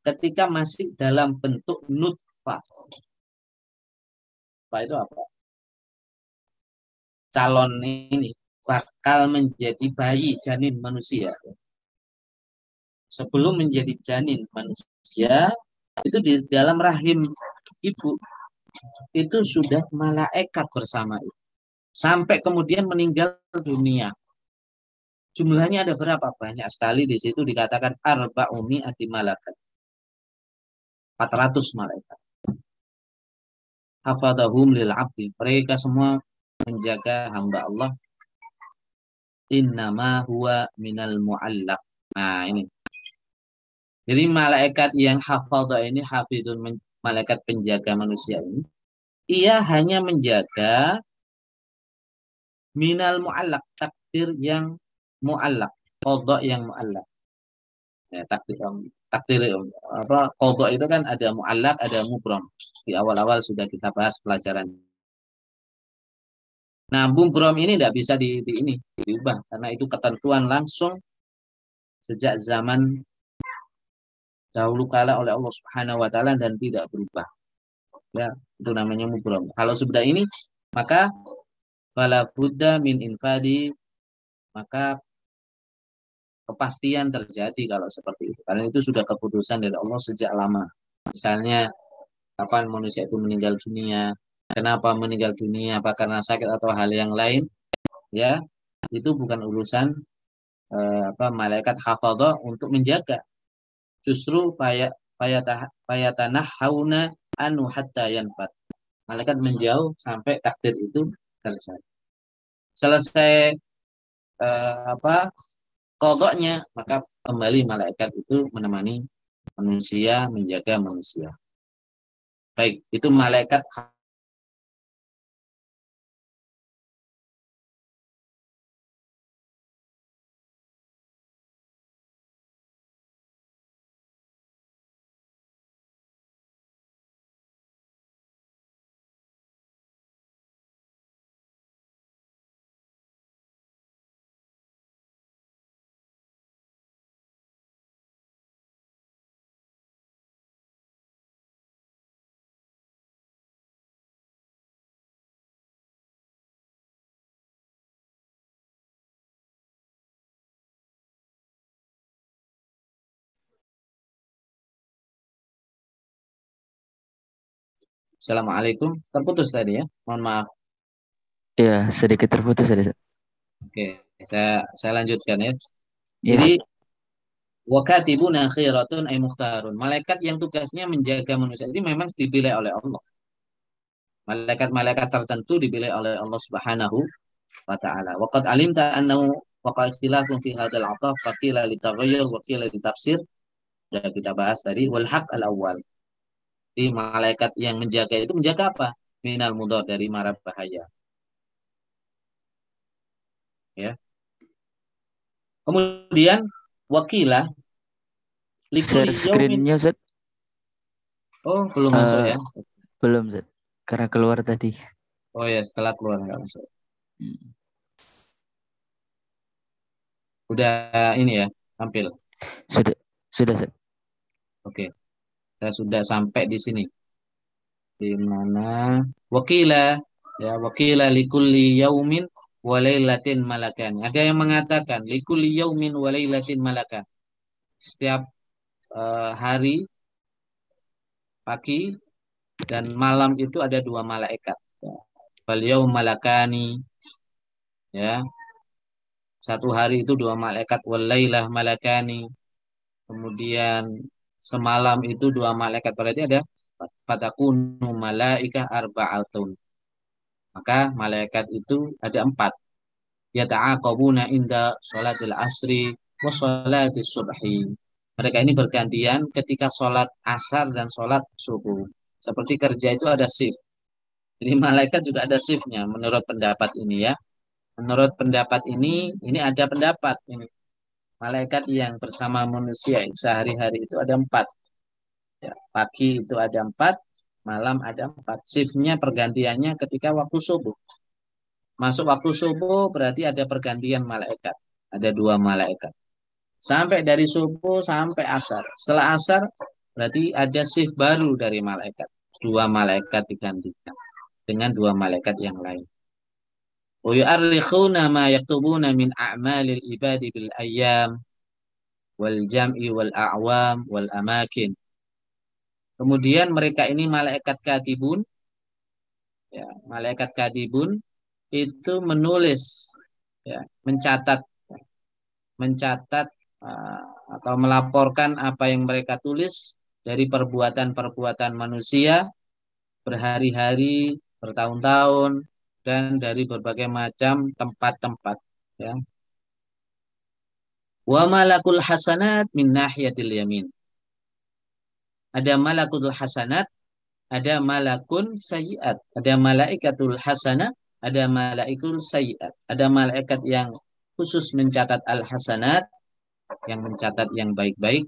ketika masih dalam bentuk nutfah. Apa itu apa? Calon ini bakal menjadi bayi janin manusia. Sebelum menjadi janin manusia, itu di dalam rahim ibu itu sudah malaikat bersama itu. Sampai kemudian meninggal dunia. Jumlahnya ada berapa? Banyak sekali di situ dikatakan arba umi ati malaikat. 400 malaikat. Hafadahum lil abdi. Mereka semua menjaga hamba Allah innama huwa minal mu'allaq. Nah, ini. Jadi malaikat yang hafadha ini hafidun malaikat penjaga manusia ini ia hanya menjaga minal mu'allaq takdir yang mu'allaq, qadha yang mu'allaq. Ya, takdir takdir apa kodok itu kan ada mu'allak, ada mubrom. Di awal-awal sudah kita bahas pelajaran. Nah, mubrom ini tidak bisa di, di ini diubah karena itu ketentuan langsung sejak zaman dahulu kala oleh Allah Subhanahu wa taala dan tidak berubah. Ya, itu namanya mubrom. Kalau sudah ini maka fala buddha min infadi maka kepastian terjadi kalau seperti itu. Karena itu sudah keputusan dari Allah sejak lama. Misalnya kapan manusia itu meninggal dunia, kenapa meninggal dunia, apa karena sakit atau hal yang lain, ya itu bukan urusan eh, apa malaikat hafadhah untuk menjaga. Justru fayatanah hauna anu hatta yanfat. Malaikat menjauh sampai takdir itu terjadi. Selesai eh, apa kodoknya, maka kembali malaikat itu menemani manusia, menjaga manusia. Baik, itu malaikat Assalamualaikum. Terputus tadi ya. Mohon maaf. Iya, sedikit terputus tadi. Oke, saya saya lanjutkan ya. ya. Jadi wakatibuna khairatun ay muhtarun. Malaikat yang tugasnya menjaga manusia ini memang dipilih oleh Allah. Malaikat-malaikat tertentu dipilih oleh Allah Subhanahu wa taala. Waqad alimta annahu waqa ikhtilafun fi hadzal ataf faqila li taghayyur wa qila li tafsir. Sudah kita bahas tadi wal haq al awal di malaikat yang menjaga itu menjaga apa? Minal mudor dari mara bahaya. Ya. Kemudian wakilah Share screen-nya Z. Oh, belum uh, masuk ya? Belum Z. Karena keluar tadi. Oh ya, setelah keluar nggak masuk. Hmm. Udah ini ya, tampil. Sudah, sudah Z. Oke. Okay. Saya sudah sampai di sini. Di mana wakila ya wakila likulli yaumin walailatin malakan. Ada yang mengatakan likulli yaumin walailatin malakan. Setiap uh, hari pagi dan malam itu ada dua malaikat. Yaum malakani ya. Satu hari itu dua malaikat walailah malakani. Kemudian semalam itu dua malaikat berarti ada fatakunu malaikah arba'atun. Maka malaikat itu ada empat. Yata'aqabuna inda sholatil asri wa sholatil subhi. Mereka ini bergantian ketika sholat asar dan sholat subuh. Seperti kerja itu ada shift. Jadi malaikat juga ada shiftnya menurut pendapat ini ya. Menurut pendapat ini, ini ada pendapat ini malaikat yang bersama manusia sehari-hari itu ada empat. Ya, pagi itu ada empat, malam ada empat. Shiftnya pergantiannya ketika waktu subuh. Masuk waktu subuh berarti ada pergantian malaikat. Ada dua malaikat. Sampai dari subuh sampai asar. Setelah asar berarti ada shift baru dari malaikat. Dua malaikat digantikan dengan dua malaikat yang lain wa yu'arrikhuna ma yaktubuna min a'malil ibadi bil ayyam wal jam'i kemudian mereka ini malaikat katibun ya malaikat katibun itu menulis ya mencatat mencatat eh, atau melaporkan apa yang mereka tulis dari perbuatan-perbuatan manusia berhari-hari bertahun-tahun dan dari berbagai macam tempat-tempat ya. Wa malakul hasanat min nahiyatil yamin. Ada malakul hasanat, ada malakun sayiat, ada malaikatul hasanah, ada malaikul sayiat. Ada malaikat yang khusus mencatat al hasanat, yang mencatat yang baik-baik.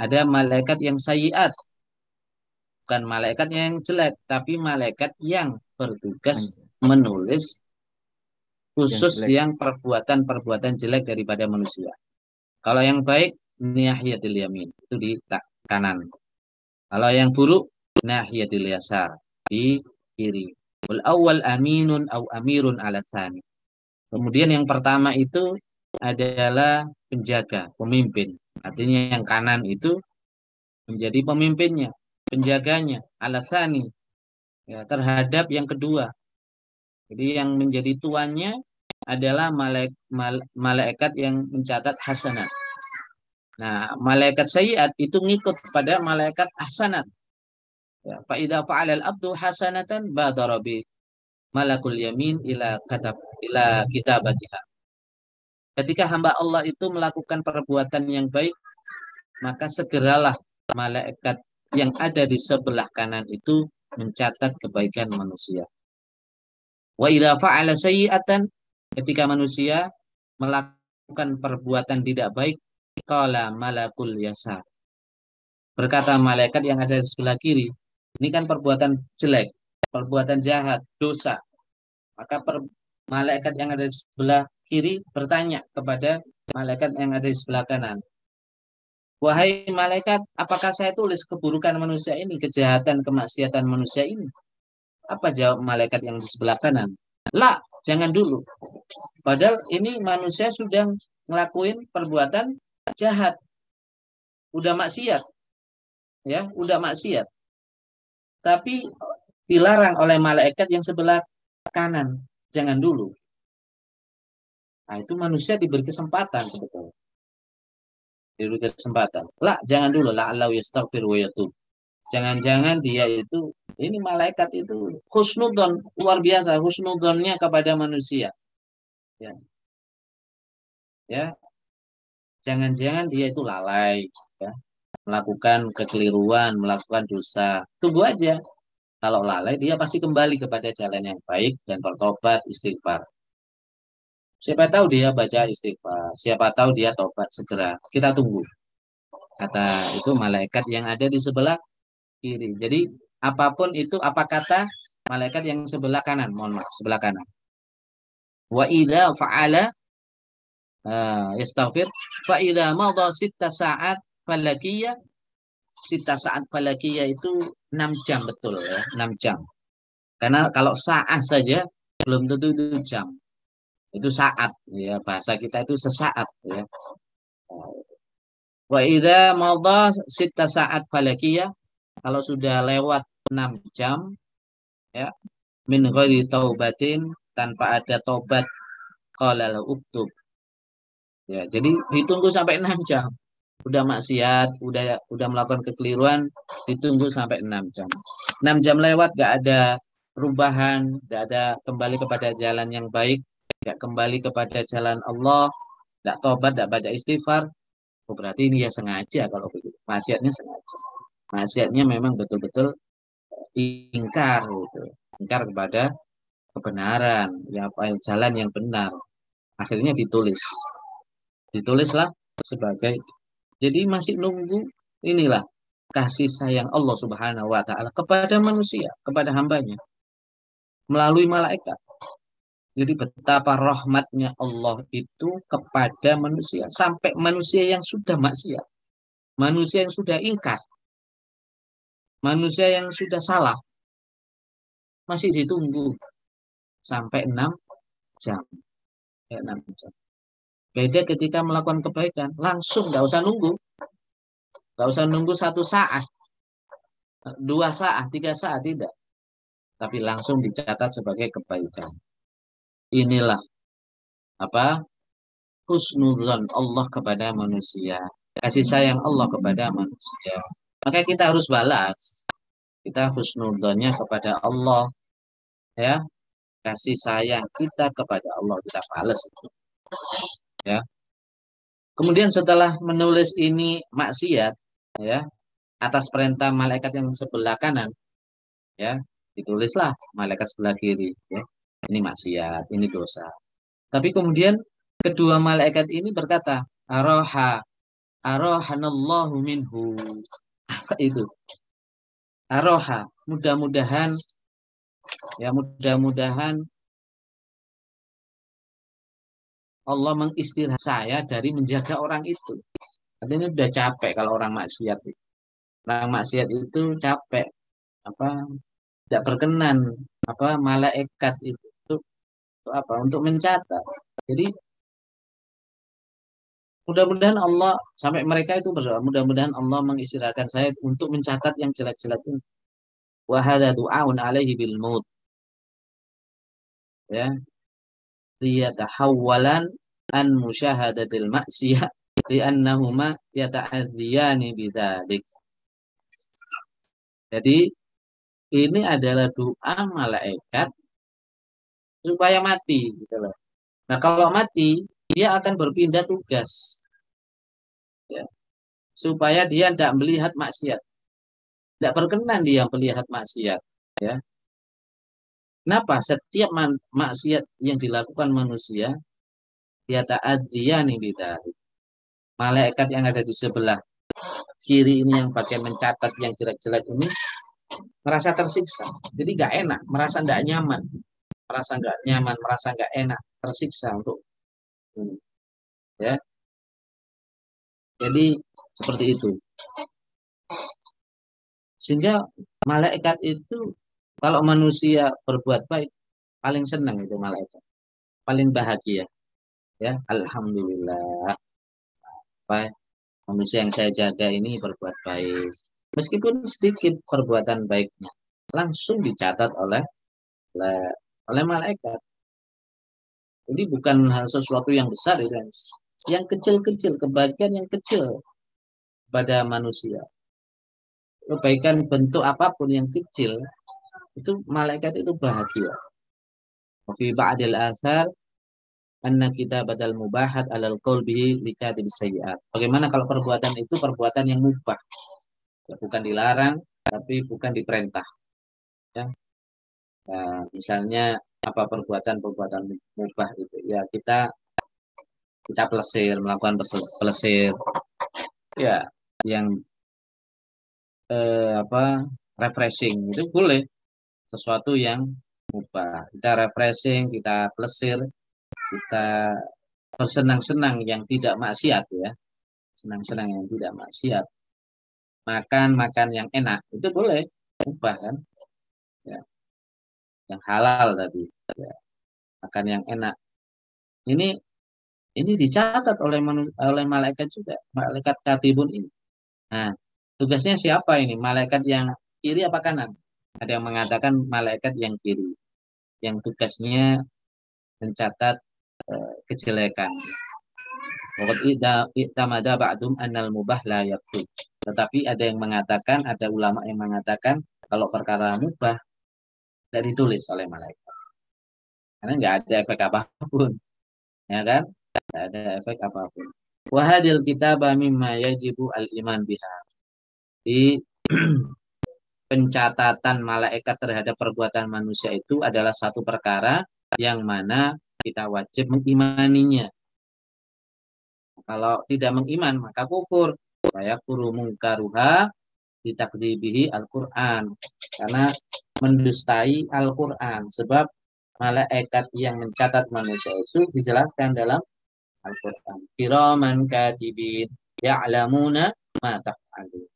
ada malaikat yang sayiat. Bukan malaikat yang jelek, tapi malaikat yang bertugas menulis khusus yang perbuatan-perbuatan jelek daripada manusia. Kalau yang baik, niyahiyatil yamin. Itu di kanan. Kalau yang buruk, nahiyatil yasar. Di kiri. Wal awal aminun au amirun ala thani. Kemudian yang pertama itu adalah penjaga, pemimpin. Artinya yang kanan itu menjadi pemimpinnya, penjaganya, alasani ya, terhadap yang kedua. Jadi yang menjadi tuannya adalah malaik, malaikat yang mencatat hasanat. Nah, malaikat sayiat itu ngikut kepada malaikat hasanat. Ya, faida fa'alal abdu hasanatan badara bi malakul yamin ila katab ila kitabatiha. Ketika hamba Allah itu melakukan perbuatan yang baik, maka segeralah malaikat yang ada di sebelah kanan itu mencatat kebaikan manusia. Wa idza fa'ala sayyi'atan ketika manusia melakukan perbuatan tidak baik, qala malakul yasa. Berkata malaikat yang ada di sebelah kiri, ini kan perbuatan jelek, perbuatan jahat, dosa. Maka per, malaikat yang ada di sebelah kiri bertanya kepada malaikat yang ada di sebelah kanan. Wahai malaikat, apakah saya tulis keburukan manusia ini, kejahatan, kemaksiatan manusia ini? Apa jawab malaikat yang di sebelah kanan? La, jangan dulu. Padahal ini manusia sudah ngelakuin perbuatan jahat. Udah maksiat. Ya, udah maksiat. Tapi dilarang oleh malaikat yang sebelah kanan. Jangan dulu. Nah, itu manusia diberi kesempatan sebetulnya. Diberi kesempatan. Lah, jangan dulu. La Allah yastaghfir wa yatub. Jangan-jangan dia itu ini malaikat itu husnudon luar biasa husnudonnya kepada manusia. Ya. Ya. Jangan-jangan dia itu lalai ya. Melakukan kekeliruan, melakukan dosa. Tunggu aja. Kalau lalai dia pasti kembali kepada jalan yang baik dan bertobat istighfar. Siapa tahu dia baca istighfar, siapa tahu dia tobat segera. Kita tunggu. Kata itu malaikat yang ada di sebelah kiri. Jadi apa pun itu apa kata malaikat yang sebelah kanan, mohon maaf, sebelah kanan. Wa idza fa'ala uh, yastaghfir fa idza madha sitta sa'at falakiyah sita saat falakiyah itu 6 jam betul ya, 6 jam. Karena kalau saat saja belum tentu itu jam. Itu saat ya, bahasa kita itu sesaat ya. Wa idza madha sitta sa'at falakiyah kalau sudah lewat 6 jam ya min ghairi taubatin tanpa ada tobat qala uktub. Ya jadi ditunggu sampai 6 jam. Udah maksiat udah udah melakukan kekeliruan ditunggu sampai 6 jam. 6 jam lewat gak ada perubahan gak ada kembali kepada jalan yang baik gak kembali kepada jalan Allah gak tobat gak baca istighfar. Oh, berarti ini ya sengaja kalau begitu. Maksiatnya sengaja maksiatnya memang betul-betul ingkar gitu. ingkar kepada kebenaran ya apa jalan yang benar. Akhirnya ditulis. Ditulislah sebagai jadi masih nunggu inilah kasih sayang Allah Subhanahu wa taala kepada manusia kepada hambanya melalui malaikat. Jadi betapa rahmatnya Allah itu kepada manusia sampai manusia yang sudah maksiat manusia yang sudah ingkar manusia yang sudah salah masih ditunggu sampai 6 jam. Ya, 6 jam. Beda ketika melakukan kebaikan, langsung nggak usah nunggu. Nggak usah nunggu satu saat, dua saat, tiga saat, tidak. Tapi langsung dicatat sebagai kebaikan. Inilah apa husnuzon Allah kepada manusia. Kasih sayang Allah kepada manusia. Maka kita harus balas. Kita husnudonnya kepada Allah. Ya. Kasih sayang kita kepada Allah. Kita balas. Ya. Kemudian setelah menulis ini maksiat, ya, atas perintah malaikat yang sebelah kanan, ya, ditulislah malaikat sebelah kiri, ya. Ini maksiat, ini dosa. Tapi kemudian kedua malaikat ini berkata, Aroha arohanallahu minhu. Apa [LAUGHS] itu? Aroha. Mudah-mudahan ya mudah-mudahan Allah mengistirahat saya dari menjaga orang itu. Artinya udah capek kalau orang maksiat. Orang maksiat itu capek. Apa tidak berkenan apa malaikat itu untuk, untuk apa? Untuk mencatat. Jadi mudah-mudahan Allah sampai mereka itu berdoa, mudah-mudahan Allah mengistirahatkan saya untuk mencatat yang jelek-jelek ini. Wahada du'aun alaihi bil maut. Ya, liyatahawwalan an musyahadatil maksiyah li'annahuma yata'adziyani bidzalik. Jadi ini adalah doa malaikat supaya mati gitu loh. Nah, kalau mati dia akan berpindah tugas. Ya. Supaya dia tidak melihat maksiat. Tidak berkenan dia melihat maksiat, ya. Kenapa? Setiap maksiat yang dilakukan manusia, dia ta'adziyani bidari. Malaikat yang ada di sebelah kiri ini yang pakai mencatat yang jelek-jelek ini merasa tersiksa. Jadi nggak enak, merasa nggak nyaman, merasa nggak nyaman, merasa nggak enak, tersiksa untuk Ya. Jadi seperti itu. Sehingga malaikat itu kalau manusia berbuat baik, paling senang itu malaikat. Paling bahagia. Ya, alhamdulillah. Apa manusia yang saya jaga ini berbuat baik. Meskipun sedikit perbuatan baiknya, langsung dicatat oleh oleh, oleh malaikat. Jadi bukan hal sesuatu yang besar itu yang kecil-kecil, kebaikan yang kecil pada manusia. Kebaikan bentuk apa pun yang kecil itu malaikat itu bahagia. Fi ba'dil asar anna kita badal mubahat alal qaul bihi likatib sayyi'at. Bagaimana kalau perbuatan itu perbuatan yang mubah? Ya, bukan dilarang tapi bukan diperintah. Ya. Nah, misalnya apa perbuatan-perbuatan mubah itu? Ya kita kita pelesir, melakukan pelesir. Ya, yang eh, apa refreshing itu boleh sesuatu yang mubah. Kita refreshing, kita plesir, kita bersenang-senang yang tidak maksiat ya. Senang-senang yang tidak maksiat. Makan-makan yang enak, itu boleh. Mubah kan. Ya. Yang halal tadi. Ya. Makan yang enak. Ini ini dicatat oleh oleh malaikat juga, malaikat katibun ini. Nah, tugasnya siapa ini? Malaikat yang kiri apa kanan? Ada yang mengatakan malaikat yang kiri, yang tugasnya mencatat uh, kejelekan. Annal mubah. Tetapi ada yang mengatakan, ada ulama yang mengatakan kalau perkara mubah tidak ditulis oleh malaikat. Karena nggak ada efek apa pun. Ya kan? Tidak ada efek apa pun. Wahadil kitab mimma yajibu al-iman biha. Di [CLEARS THROAT] pencatatan malaikat terhadap perbuatan manusia itu adalah satu perkara yang mana kita wajib mengimaninya. Kalau tidak mengiman maka kufur. Saya furu mungkaruha ditakdibihi Al-Quran. Karena mendustai Al-Quran. Sebab malaikat yang mencatat manusia itu dijelaskan dalam Al-Quran. Kiraman katibin ya'lamuna ma taf'alun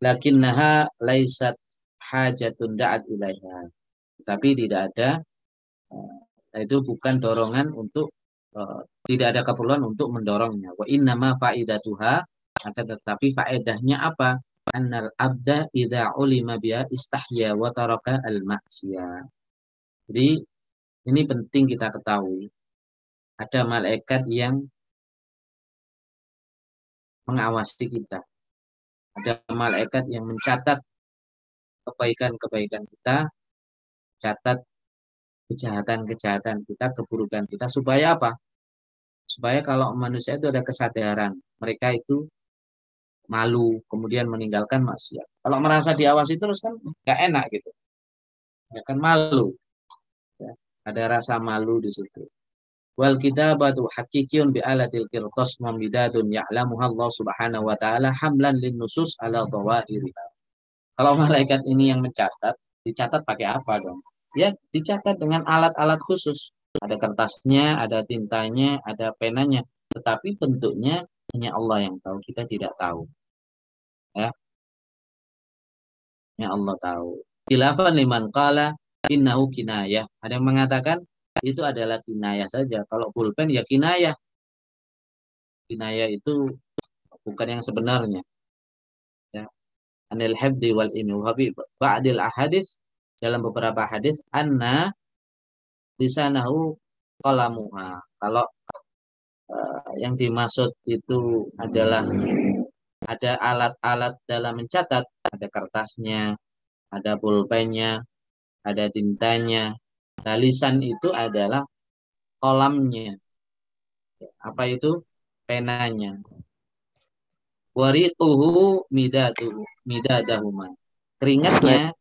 lakinnaha laisat hajatun da'at ilaiha. Tapi tidak ada uh, itu bukan dorongan untuk uh, tidak ada keperluan untuk mendorongnya. Wa innama faidatuha akan tetapi faedahnya apa? Annal abda idza ulima biha istahya wa taraka al. Jadi ini penting kita ketahui. Ada malaikat yang mengawasi kita ada malaikat yang mencatat kebaikan-kebaikan kita, catat kejahatan-kejahatan kita, keburukan kita supaya apa? Supaya kalau manusia itu ada kesadaran, mereka itu malu, kemudian meninggalkan maksiat. Kalau merasa diawasi terus kan nggak enak gitu. Ya kan malu. Ya, ada rasa malu di situ. wal kitabatu hakikiyun bi alatil qirtas mamidadun ya'lamuha Allah Subhanahu wa taala hamlan lin nusus ala dhawahiriha. Kalau malaikat ini yang mencatat, dicatat pakai apa dong? Ya, dicatat dengan alat-alat khusus. Ada kertasnya, ada tintanya, ada penanya, tetapi bentuknya hanya Allah yang tahu, kita tidak tahu. Ya. Ya Allah tahu. Khilafan liman qala innahu kinayah. Ada yang mengatakan itu adalah kinayah saja. Kalau pulpen ya kinayah. Kinayah itu bukan yang sebenarnya. Ya. Anil hifdi wal ini wahabi ba'dil ahadis dalam beberapa hadis anna lisanahu qalamuha. Kalau uh, yang dimaksud itu adalah ada alat-alat dalam mencatat, ada kertasnya, ada pulpennya, ada tintanya, Nah, lisan itu adalah kolamnya. Apa itu? Penanya. Wariquhu midatuhu, midadahuma. Keringatnya.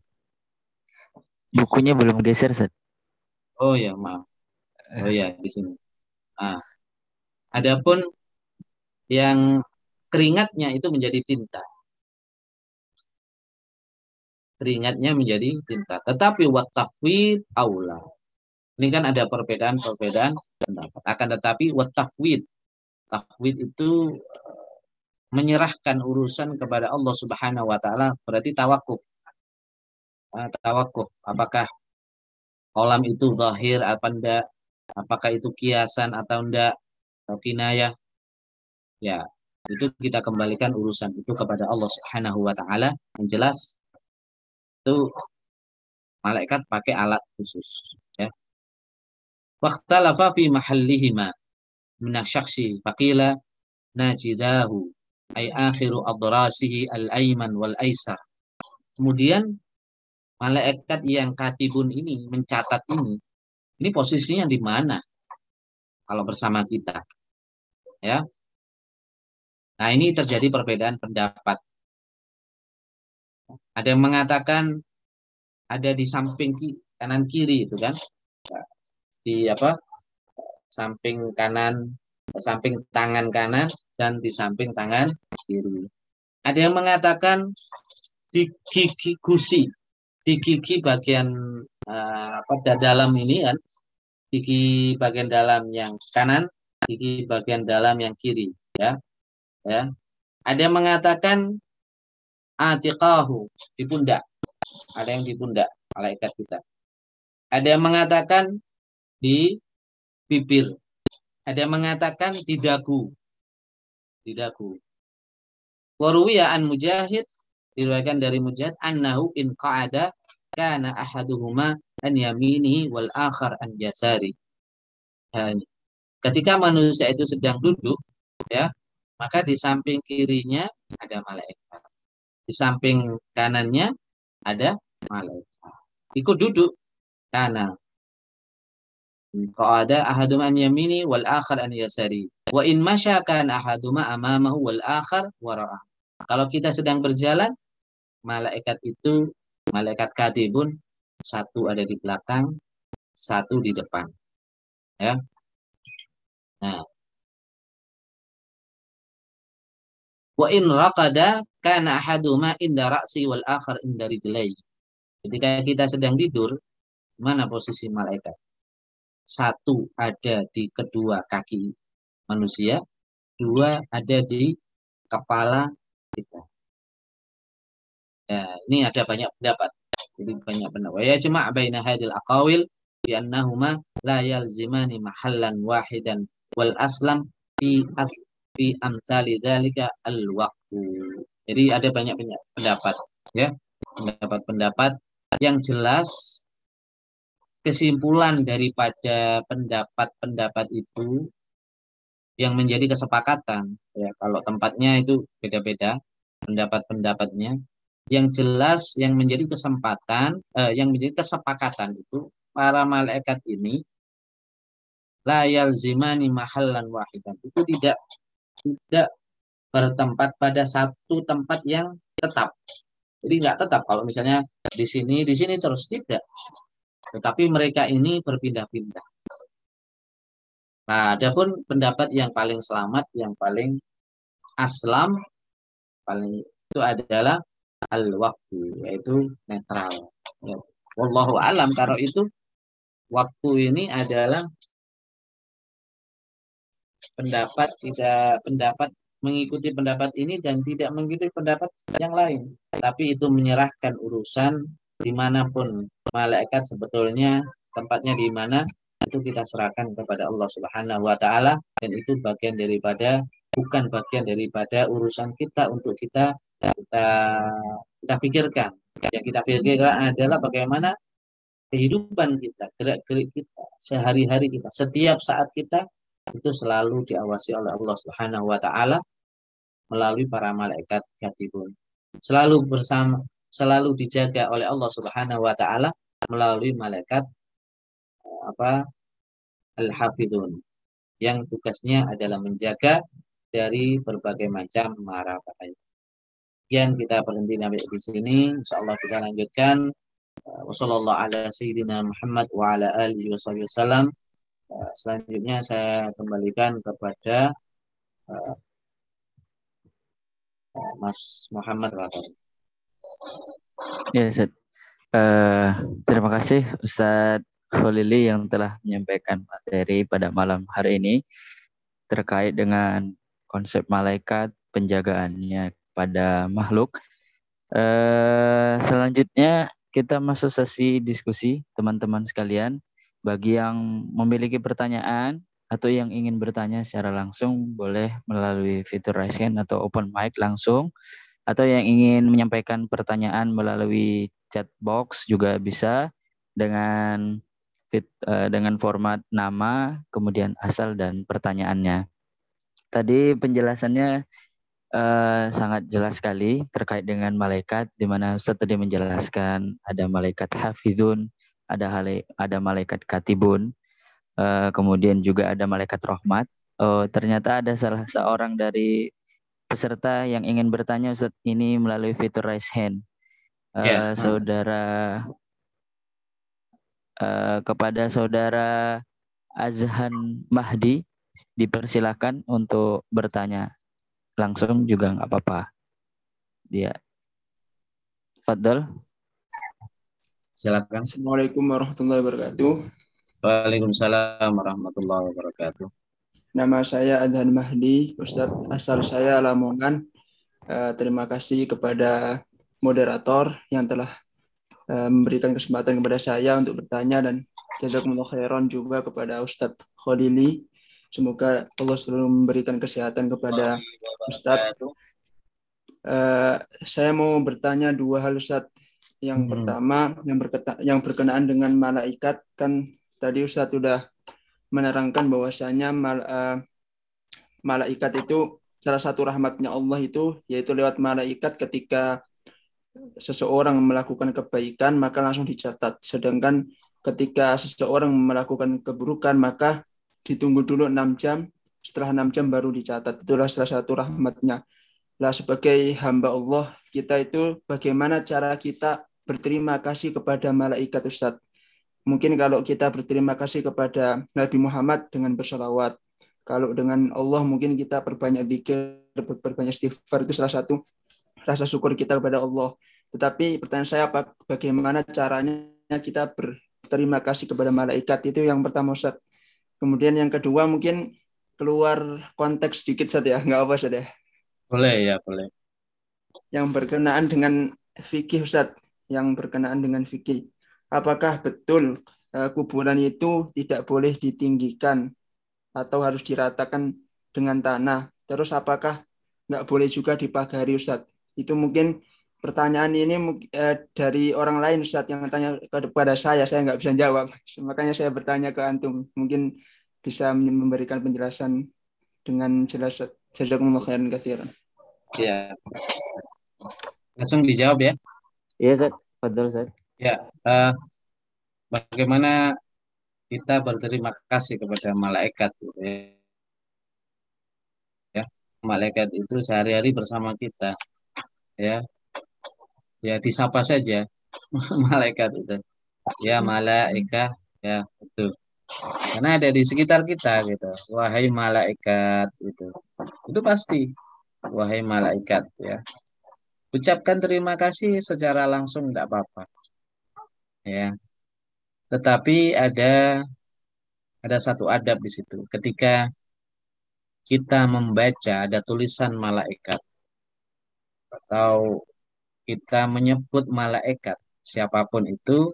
Bukunya belum geser, Set. Oh ya, maaf. Oh ya, di sini. Ah. Adapun yang keringatnya itu menjadi tinta. Keringatnya menjadi tinta. Tetapi wat tafwid aula. Ini kan ada perbedaan-perbedaan pendapat. Akan tetapi wat tafwid. Itu eh, menyerahkan urusan kepada Allah Subhanahu wa taala berarti tawakuf. Nah, tawakuf apakah kolam itu zahir apa enggak? Apakah itu kiasan atau enggak? Atau kinayah? Ya, itu kita kembalikan urusan itu kepada Allah Subhanahu wa taala. Yang jelas itu malaikat pakai alat khusus ya. Waqtalafa fi mahallihima minasyaksi faqila najidahu ay akhiru adrasihi al-ayman wal aisar. Kemudian malaikat yang katibun ini mencatat ini ini posisinya di mana kalau bersama kita ya nah ini terjadi perbedaan pendapat. Ada yang mengatakan ada di samping kanan kiri itu kan? Di apa? Samping kanan samping tangan kanan dan di samping tangan kiri. Ada yang mengatakan di gigi gusi di gigi bagian uh, apa dalam ini kan? Gigi bagian dalam yang kanan gigi bagian dalam yang kiri ya ya. Ada yang mengatakan atiqahu di pundak. Ada yang di pundak malaikat kita. Ada yang mengatakan di bibir. Ada yang mengatakan di dagu. Di dagu. An mujahid diriwayatkan dari mujahid annahu in qa'ada kana ahaduhuma an yamini wal akhar an yasari. ketika manusia itu sedang duduk, ya, maka di samping kirinya ada malaikat. Di samping kanannya ada malaikat. Ikut duduk karena kalau ada ahaduma an yamini wal akhar an yasari. Wa in masyakan ahaduma amamahu wal akhar wara'ah. Kalau kita sedang berjalan, malaikat itu malaikat katibun satu ada di belakang, satu di depan. Ya. Nah. Wa in raqada kana ahaduma inda ra'si wal akhar inda rijlai. Ketika kita sedang tidur, mana posisi malaikat? Satu ada di kedua kaki manusia, dua ada di kepala kita. Ya, ini ada banyak pendapat. Jadi banyak pendapat. Ya cuma baina hadil aqawil bi annahuma la yalzimani mahallan wahidan wal aslam fi as fi amsali dzalika al waqfu. Jadi ada banyak pendapat ya. Pendapat-pendapat yang jelas kesimpulan daripada pendapat-pendapat itu yang menjadi kesepakatan ya kalau tempatnya itu beda-beda pendapat-pendapatnya yang jelas yang menjadi kesempatan eh, yang menjadi kesepakatan itu para malaikat ini layal zimani mahallan wahidan itu tidak tidak bertempat pada satu tempat yang tetap jadi nggak tetap kalau misalnya di sini di sini terus tidak tetapi mereka ini berpindah-pindah Nah, adapun pendapat yang paling selamat, yang paling aslam, paling itu adalah al-waqfu, yaitu netral. Ya. Wallahu alam kalau itu waktu ini adalah pendapat tidak pendapat mengikuti pendapat ini dan tidak mengikuti pendapat yang lain. Tapi itu menyerahkan urusan di mana pun malaikat sebetulnya tempatnya di mana itu kita serahkan kepada Allah Subhanahu wa taala dan itu bagian daripada bukan bagian daripada urusan kita untuk kita kita kita pikirkan. Yang kita pikirkan adalah bagaimana kehidupan kita, gerak-gerik kita, sehari-hari kita, setiap saat kita itu selalu diawasi oleh Allah Subhanahu wa taala melalui para malaikat katibun. Selalu bersama selalu dijaga oleh Allah Subhanahu wa taala melalui malaikat apa al-hafidun yang tugasnya adalah menjaga dari berbagai macam mara bahaya. Sekian kita berhenti sampai di sini. Insyaallah kita lanjutkan. Wassalamualaikum ala sayyidina Wasallam. Selanjutnya saya kembalikan kepada uh, Mas Muhammad Raton. Ya, Ustaz. Uh, terima kasih Ustadz Khalili yang telah menyampaikan materi pada malam hari ini terkait dengan konsep malaikat penjagaannya pada makhluk. Uh, selanjutnya kita masuk sesi diskusi teman-teman sekalian. Bagi yang memiliki pertanyaan atau yang ingin bertanya secara langsung boleh melalui fitur raise hand atau open mic langsung atau yang ingin menyampaikan pertanyaan melalui chat box juga bisa dengan fit, uh, dengan format nama, kemudian asal dan pertanyaannya. Tadi penjelasannya uh, sangat jelas sekali terkait dengan malaikat, di mana Ustaz tadi menjelaskan ada malaikat hafidun, ada hale, ada malaikat katibun, uh, kemudian juga ada malaikat rahmat. Oh, ternyata ada salah seorang dari peserta yang ingin bertanya Ustaz ini melalui fitur raise hand. Uh, ya, yeah. Saudara Eh, kepada saudara Azhan Mahdi dipersilakan untuk bertanya langsung juga nggak apa-apa. Dia. Fadl. Silakan. Assalamualaikum warahmatullahi wabarakatuh. Waalaikumsalam warahmatullahi wabarakatuh. Nama saya Adhan Mahdi, Ustadz asal saya Lamongan. Uh, terima kasih kepada moderator yang telah Eh, memberikan kesempatan kepada saya untuk bertanya dan jazakumullah khairan juga kepada Ustadz Khodili. Semoga Allah selalu memberikan kesehatan kepada Ustadz. Uh, saya mau bertanya dua hal Ustadz. Yang hmm. pertama yang berkata, yang berkenaan dengan malaikat kan tadi Ustadz sudah menerangkan bahwasanya mal, uh, malaikat itu salah satu rahmatnya Allah itu yaitu lewat malaikat ketika seseorang melakukan kebaikan maka langsung dicatat. Sedangkan ketika seseorang melakukan keburukan maka ditunggu dulu enam jam, setelah enam jam baru dicatat. Itulah salah satu rahmatnya. Lah sebagai hamba Allah kita itu bagaimana cara kita berterima kasih kepada malaikat Ustaz. Mungkin kalau kita berterima kasih kepada Nabi Muhammad dengan bersolawat. Kalau dengan Allah mungkin kita perbanyak zikir, perbanyak istighfar itu salah satu rasa syukur kita kepada Allah. Tetapi pertanyaan saya apa bagaimana caranya kita berterima kasih kepada malaikat itu yang pertama Ustaz. Kemudian yang kedua mungkin keluar konteks sedikit saja ya, nggak apa saja. Ya? Boleh ya, boleh. Yang berkenaan dengan fikih Ustaz, yang berkenaan dengan fikih. Apakah betul uh, kuburan itu tidak boleh ditinggikan atau harus diratakan dengan tanah? Terus apakah nggak boleh juga dipagari Ustaz? Itu mungkin pertanyaan ini eh, dari orang lain Ustaz yang tanya kepada saya, saya nggak bisa jawab. [LAUGHS] Makanya saya bertanya ke Antum. Mungkin bisa memberikan penjelasan dengan jelas. Jazakumullah khairan katsiran. Iya. Langsung dijawab ya. Iya, Ustaz. Fadol, Ustaz. Ya, uh, bagaimana kita berterima kasih kepada malaikat gitu ya. ya. Malaikat itu sehari-hari bersama kita ya ya disapa saja [LAUGHS] malaikat itu ya malaikat ya itu Karena ada di sekitar kita gitu. Wahai malaikat itu. Itu pasti. Wahai malaikat ya. Ucapkan terima kasih secara langsung tidak apa-apa. Ya. Tetapi ada ada satu adab di situ. Ketika kita membaca ada tulisan malaikat atau kita menyebut malaikat siapa pun itu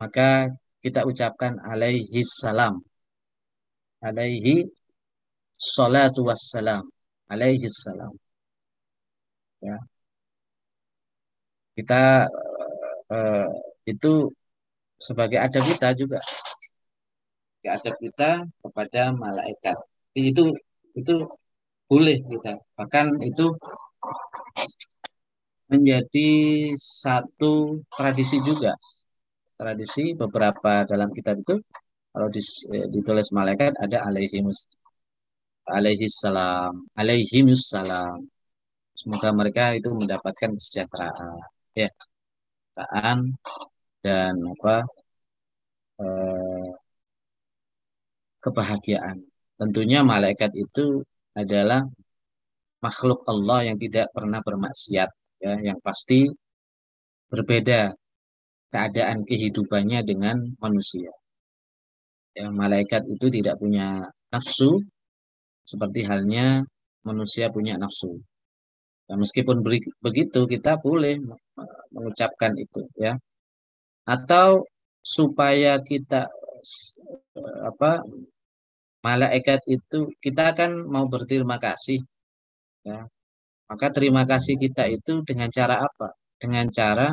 maka kita ucapkan alaihi salam alaihi salatu wassalam alaihi salam ya kita uh, itu sebagai adab kita juga. Adab kita kepada malaikat. Itu itu boleh kita. Bahkan itu menjadi satu tradisi juga. Tradisi beberapa dalam kitab itu kalau eh, ditulis malaikat ada alaihimus alaihi salam alaihimus salam semoga mereka itu mendapatkan kesejahteraan ya kesejahteraan dan apa eh, kebahagiaan. Tentunya malaikat itu adalah makhluk Allah yang tidak pernah bermaksiat, ya, yang pasti berbeda keadaan kehidupannya dengan manusia. Ya, malaikat itu tidak punya nafsu, seperti halnya manusia punya nafsu. Ya, meskipun begitu, kita boleh mengucapkan itu ya. Atau supaya kita apa malaikat itu kita akan mau berterima kasih ya. Maka terima kasih kita itu dengan cara apa? Dengan cara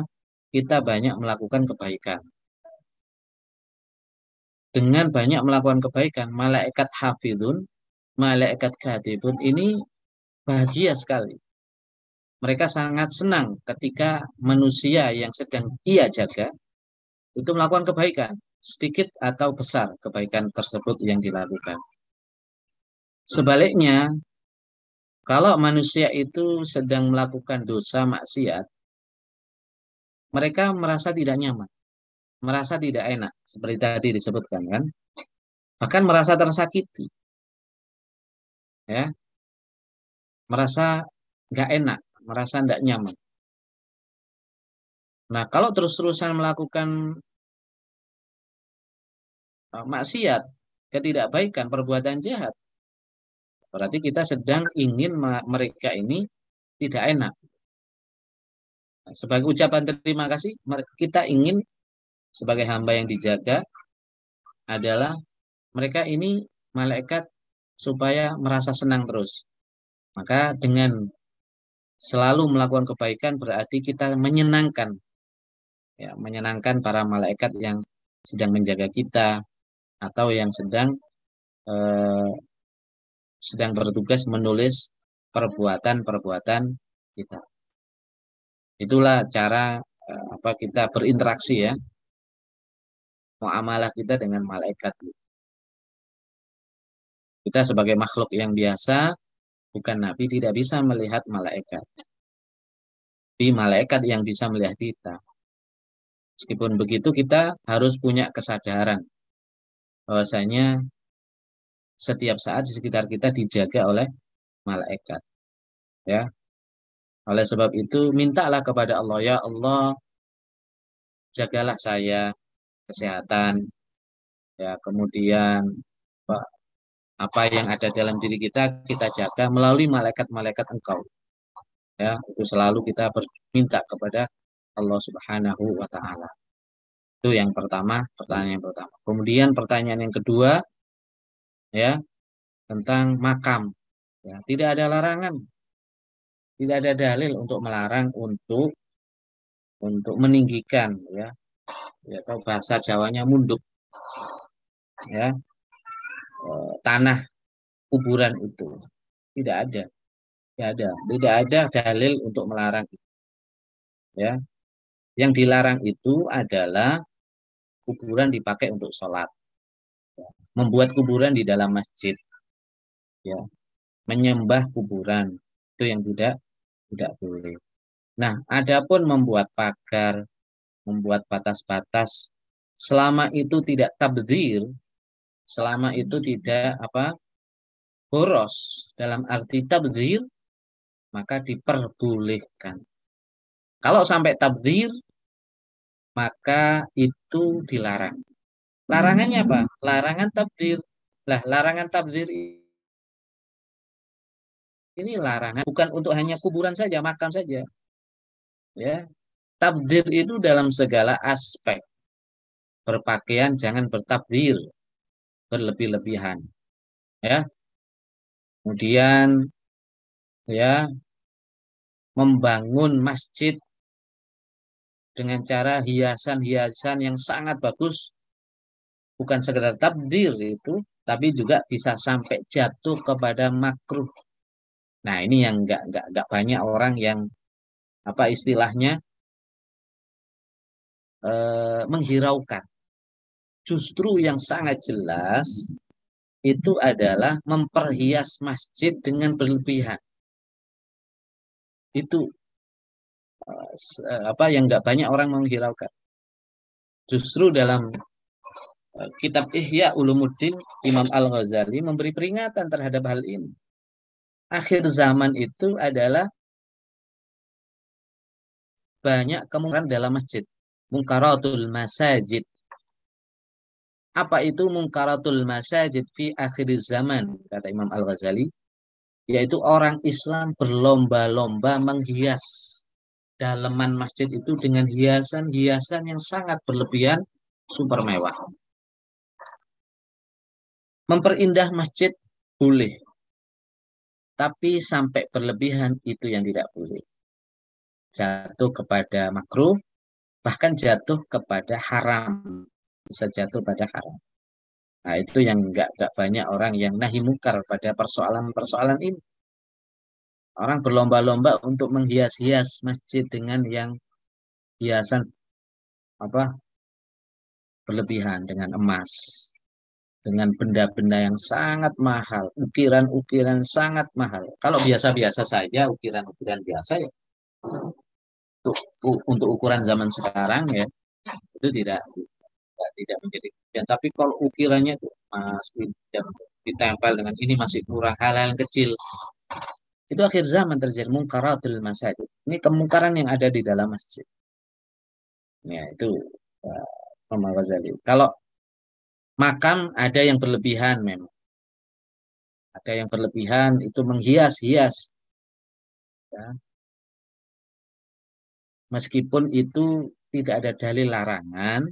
kita banyak melakukan kebaikan. Dengan banyak melakukan kebaikan malaikat hafidun malaikat katibun ini bahagia sekali mereka sangat senang ketika manusia yang sedang ia jaga itu melakukan kebaikan, sedikit atau besar kebaikan tersebut yang dilakukan. Sebaliknya, kalau manusia itu sedang melakukan dosa maksiat, mereka merasa tidak nyaman, merasa tidak enak, seperti tadi disebutkan kan, bahkan merasa tersakiti, ya, merasa nggak enak, merasa tidak nyaman. Nah, kalau terus-terusan melakukan uh, maksiat, ketidakbaikan, perbuatan jahat, berarti kita sedang ingin mereka ini tidak enak. Nah, sebagai ucapan terima kasih, kita ingin sebagai hamba yang dijaga adalah mereka ini malaikat supaya merasa senang terus. Maka dengan selalu melakukan kebaikan berarti kita menyenangkan ya menyenangkan para malaikat yang sedang menjaga kita atau yang sedang eh, sedang bertugas menulis perbuatan-perbuatan kita. Itulah cara eh, apa kita berinteraksi ya. Muamalah kita dengan malaikat. Kita sebagai makhluk yang biasa bukan nabi tidak bisa melihat malaikat. Tapi malaikat yang bisa melihat kita. Meskipun begitu kita harus punya kesadaran bahwasanya setiap saat di sekitar kita dijaga oleh malaikat. Ya. Oleh sebab itu mintalah kepada Allah ya Allah jagalah saya kesehatan ya kemudian apa yang ada dalam diri kita kita jaga melalui malaikat-malaikat engkau. Ya itu selalu kita berminta kepada Allah Subhanahu wa taala. Itu yang pertama pertanyaan yang pertama. Kemudian pertanyaan yang kedua ya tentang makam. Ya tidak ada larangan. Tidak ada dalil untuk melarang untuk untuk meninggikan ya, ya atau bahasa Jawanya munduk. Ya Eh, tanah kuburan itu. Tidak ada. Tidak ada. Tidak ada dalil untuk melarang itu. Ya. Yang dilarang itu adalah kuburan dipakai untuk sholat. Ya. Membuat kuburan di dalam masjid. Ya. Menyembah kuburan. Itu yang tidak tidak boleh. Nah, adapun membuat pagar, membuat batas-batas, selama itu tidak tabdir, selama itu tidak apa boros dalam arti tabdir maka diperbolehkan. Kalau sampai tabdir maka itu dilarang. Larangannya apa? Larangan tabdir. Lah, larangan tabdir ini larangan bukan untuk hanya kuburan saja, makam saja. Ya. Tabdir itu dalam segala aspek. Berpakaian jangan bertabdir, berlebih-lebihan. Ya. Kemudian ya membangun masjid dengan cara hiasan-hiasan yang sangat bagus bukan sekedar tabdir itu tapi juga bisa sampai jatuh kepada makruh Nah, ini yang nggak nggak nggak banyak orang yang apa istilahnya eh, menghiraukan. Justru yang sangat jelas itu adalah memperhias masjid dengan berlebihan. Itu eh, apa yang nggak banyak orang menghiraukan. Justru dalam eh, kitab Ihya Ulumuddin Imam Al-Ghazali memberi peringatan terhadap hal ini akhir zaman itu adalah banyak kemungkaran dalam masjid. Mungkaratul masajid. Apa itu mungkaratul masajid fi akhir zaman, kata Imam Al-Ghazali? Yaitu orang Islam berlomba-lomba menghias dalaman masjid itu dengan hiasan-hiasan yang sangat berlebihan, super mewah. Memperindah masjid boleh, tapi sampai berlebihan itu yang tidak boleh. Jatuh kepada makruh, bahkan jatuh kepada haram. Bisa jatuh pada haram. Nah itu yang enggak, enggak banyak orang yang nahi mukar pada persoalan-persoalan ini. Orang berlomba-lomba untuk menghias-hias masjid dengan yang hiasan apa berlebihan dengan emas, dengan benda-benda yang sangat mahal, ukiran-ukiran sangat mahal. Kalau biasa-biasa saja, ukiran-ukiran biasa ya untuk, untuk ukuran zaman sekarang ya itu tidak tidak, menjadi ya, tapi kalau ukirannya itu masih ditempel dengan ini masih kurang hal-hal yang kecil itu akhir zaman terjadi mungkaratul masjid ini kemungkaran yang ada di dalam masjid ya itu uh, Ghazali kalau makam ada yang berlebihan memang. Ada yang berlebihan itu menghias-hias. Ya. Meskipun itu tidak ada dalil larangan,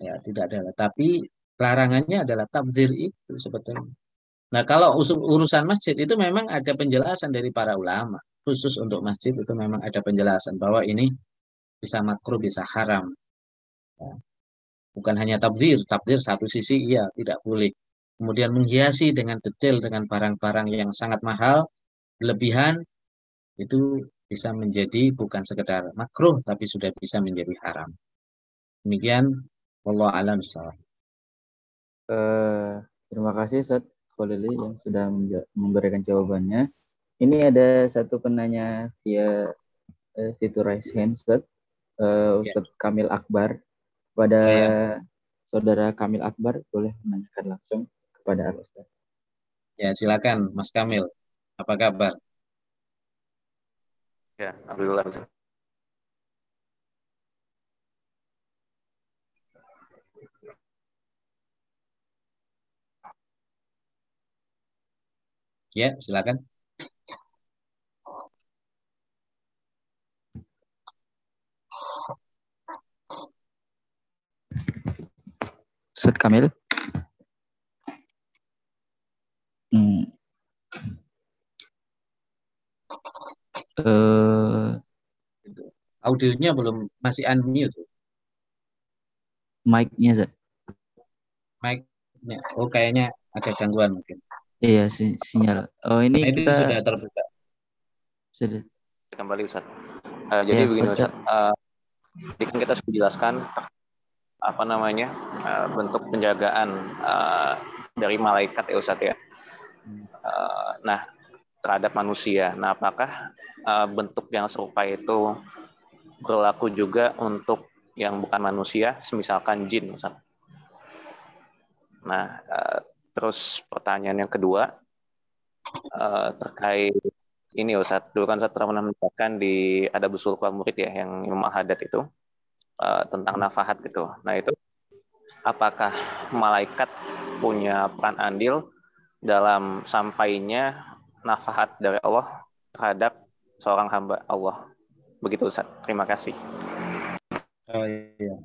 ya tidak ada. Tapi larangannya adalah tabdir itu sebetulnya. Nah kalau urusan masjid itu memang ada penjelasan dari para ulama. Khusus untuk masjid itu memang ada penjelasan bahwa ini bisa makruh, bisa haram. Ya. Bukan hanya tabdir, tabdir satu sisi iya tidak boleh. Kemudian menghiasi dengan detail dengan barang-barang yang sangat mahal, berlebihan, itu bisa menjadi bukan sekedar makruh, tapi sudah bisa menjadi haram. Demikian, Allah alam salam. Uh, terima kasih Ustaz Khalili yang sudah memberikan jawabannya. Ini ada satu penanya via uh, fitur raise hand Ustaz. Uh, Ustaz ya. Kamil Akbar kepada ya. saudara Kamil Akbar boleh menanyakan langsung kepada Ustaz. Ya, silakan Mas Kamil. Apa kabar? Ya, alhamdulillah. Ya, silakan. Ustaz Kamil. Hmm. Uh, Audionya belum masih unmute. Mic-nya, Zat. Mic-nya. Oh, kayaknya ada gangguan mungkin. Iya, si sinyal. Oh, ini nah, kita sudah terbuka. Sudah. Kembali Ustaz. Uh, jadi ya, begini Ustaz. Uh, kan kita sudah jelaskan apa namanya uh, bentuk penjagaan uh, dari malaikat ya Ustadz ya. Uh, nah terhadap manusia. Nah apakah uh, bentuk yang serupa itu berlaku juga untuk yang bukan manusia, semisalkan jin Ustaz? Nah, uh, terus pertanyaan yang kedua uh, terkait ini Ustaz. Dulu kan Ustaz pernah menambahkan di ada busul murid ya yang Imam Haddad itu uh, tentang nafahat gitu. Nah, itu apakah malaikat punya peran andil dalam sampainya nafahat dari Allah terhadap seorang hamba Allah. Begitu Ustaz. Terima kasih. Oh iya.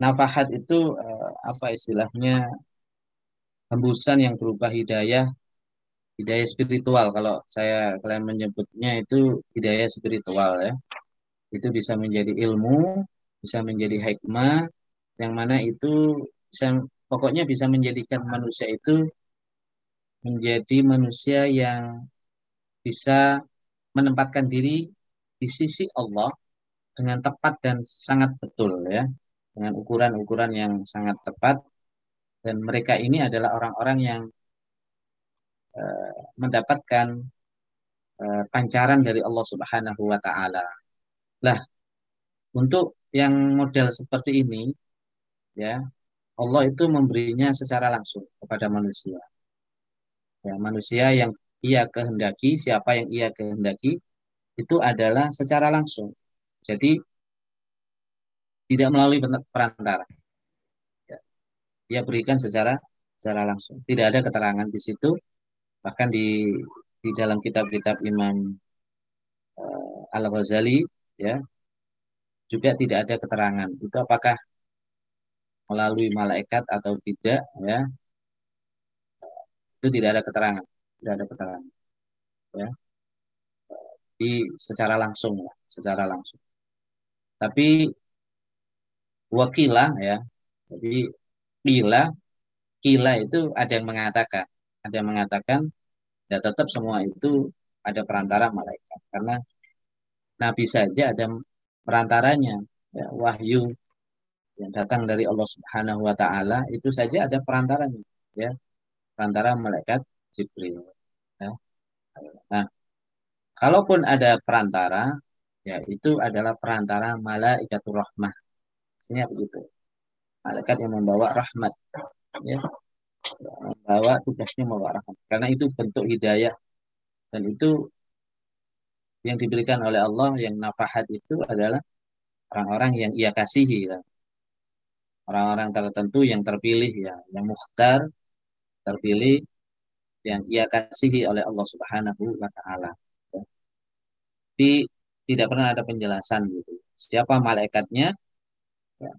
Nafahat itu uh, apa istilahnya hembusan yang berupa hidayah hidayah spiritual. Kalau saya kalian menyebutnya itu hidayah spiritual ya. Itu bisa menjadi ilmu bisa menjadi hikmah yang mana itu bisa, pokoknya bisa menjadikan manusia itu menjadi manusia yang bisa menempatkan diri di sisi Allah dengan tepat dan sangat betul ya. Dengan ukuran-ukuran yang sangat tepat dan mereka ini adalah orang-orang yang uh, mendapatkan uh, pancaran dari Allah Subhanahu wa taala. Lah, untuk yang model seperti ini ya Allah itu memberinya secara langsung kepada manusia. Ya, manusia yang ia kehendaki, siapa yang ia kehendaki itu adalah secara langsung. Jadi tidak melalui perantara. Ya. Ia berikan secara secara langsung. Tidak ada keterangan di situ. Bahkan di di dalam kitab-kitab Imam uh, Al Ghazali ya juga tidak ada keterangan. Itu apakah melalui malaikat atau tidak ya itu tidak ada keterangan tidak ada keterangan ya di secara langsung ya secara langsung tapi wakilah ya jadi bila kila itu ada yang mengatakan ada yang mengatakan ya tetap semua itu ada perantara malaikat karena nabi saja ada perantaranya ya, wahyu yang datang dari Allah Subhanahu wa taala itu saja ada perantaranya ya perantara malaikat Jibril ya. Nah, kalaupun ada perantara ya itu adalah perantara malaikatur rahmah. Maksudnya begitu. Malaikat yang membawa rahmat ya. Membawa tugasnya membawa rahmat. Karena itu bentuk hidayah dan itu yang diberikan oleh Allah yang nafahat itu adalah orang-orang yang ia kasihi ya orang-orang tertentu yang terpilih ya, yang mukhtar, terpilih yang ia kasihi oleh Allah Subhanahu wa taala. Ya. Tidak pernah ada penjelasan gitu. Siapa malaikatnya? Ya.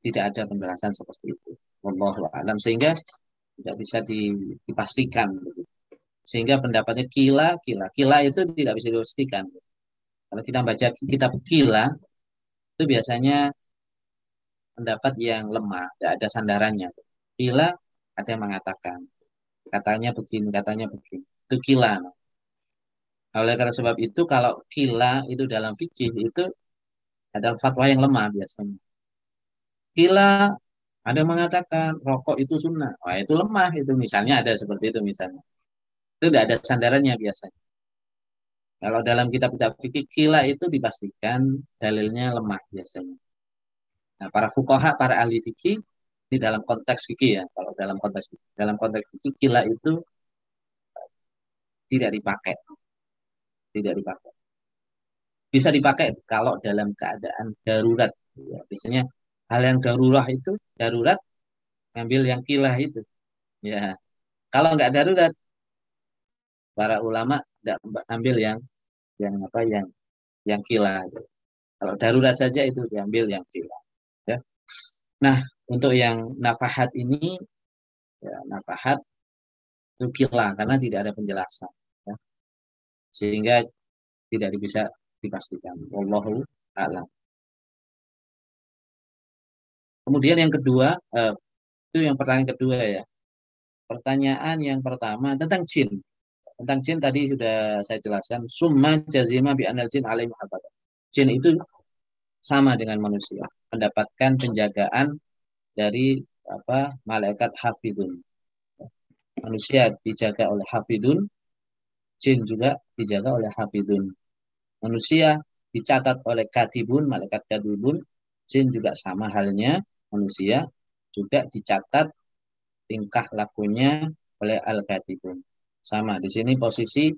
Tidak ada penjelasan seperti itu. Alam sehingga tidak bisa dipastikan gitu. Sehingga pendapatnya kila, kila. Kila itu tidak bisa dipastikan. Kalau kita baca kitab kila itu biasanya pendapat yang lemah, tidak ada sandarannya. Kila ada yang mengatakan, katanya begini, katanya begini. Itu kila. Oleh karena sebab itu, kalau kila itu dalam fikih itu adalah fatwa yang lemah biasanya. Kila ada yang mengatakan rokok itu sunnah. Wah itu lemah itu misalnya ada seperti itu misalnya. Itu tidak ada sandarannya biasanya. Kalau dalam kitab-kitab fikih kila itu dipastikan dalilnya lemah biasanya. Nah, para fukoha, para ahli fikih, ini dalam konteks fikih ya, kalau dalam konteks dalam konteks fikih kila itu tidak dipakai, tidak dipakai. Bisa dipakai kalau dalam keadaan darurat. Ya, biasanya hal yang darurat itu darurat ngambil yang kilah itu. Ya, kalau nggak darurat, para ulama tidak ambil yang yang apa yang yang kilah. Kalau darurat saja itu diambil yang kilah. Ya. Nah, untuk yang nafahat ini, ya, nafahat itu kila karena tidak ada penjelasan. Ya. Sehingga tidak bisa dipastikan. Wallahu a'lam. Kemudian yang kedua, eh, itu yang pertanyaan kedua ya. Pertanyaan yang pertama tentang jin. Tentang jin tadi sudah saya jelaskan. Summa jazima bi anal jin alaihi Jin itu sama dengan manusia mendapatkan penjagaan dari apa malaikat hafidun. Manusia dijaga oleh hafidun, jin juga dijaga oleh hafidun. Manusia dicatat oleh katibun, malaikat katibun, jin juga sama halnya manusia juga dicatat tingkah lakunya oleh al-katibun. Sama di sini posisi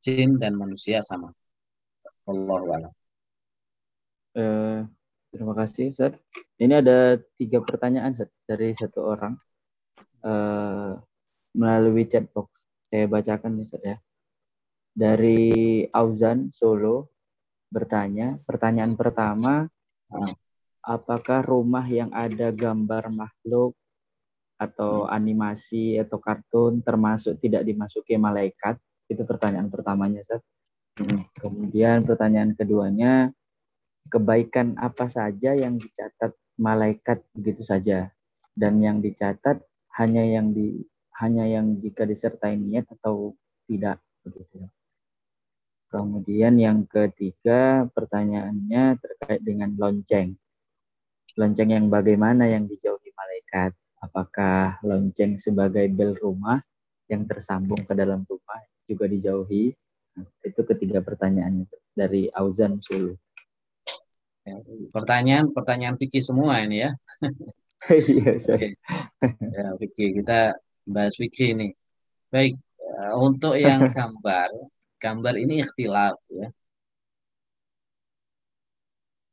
jin dan manusia sama. Allah Uh, terima kasih, Ustaz. Ini ada tiga pertanyaan Ustaz, dari satu orang uh, melalui chat box. Saya bacakan nih, Ustaz ya. Dari Auzan Solo bertanya, pertanyaan pertama, uh, apakah rumah yang ada gambar makhluk atau animasi atau kartun termasuk tidak dimasuki malaikat? Itu pertanyaan pertamanya, Ustaz. Kemudian pertanyaan keduanya, kebaikan apa saja yang dicatat malaikat begitu saja dan yang dicatat hanya yang di hanya yang jika disertai niat atau tidak begitu. Kemudian yang ketiga pertanyaannya terkait dengan lonceng. Lonceng yang bagaimana yang dijauhi malaikat? Apakah lonceng sebagai bel rumah yang tersambung ke dalam rumah juga dijauhi? Nah, itu ketiga pertanyaannya dari Auzan Sulu. Ya, pertanyaan pertanyaan fikih semua ini ya. [LAUGHS] Iya, saya. ya, fikih kita bahas fikih ini. Baik, eh, untuk yang [LAUGHS] gambar, gambar ini ikhtilaf ya.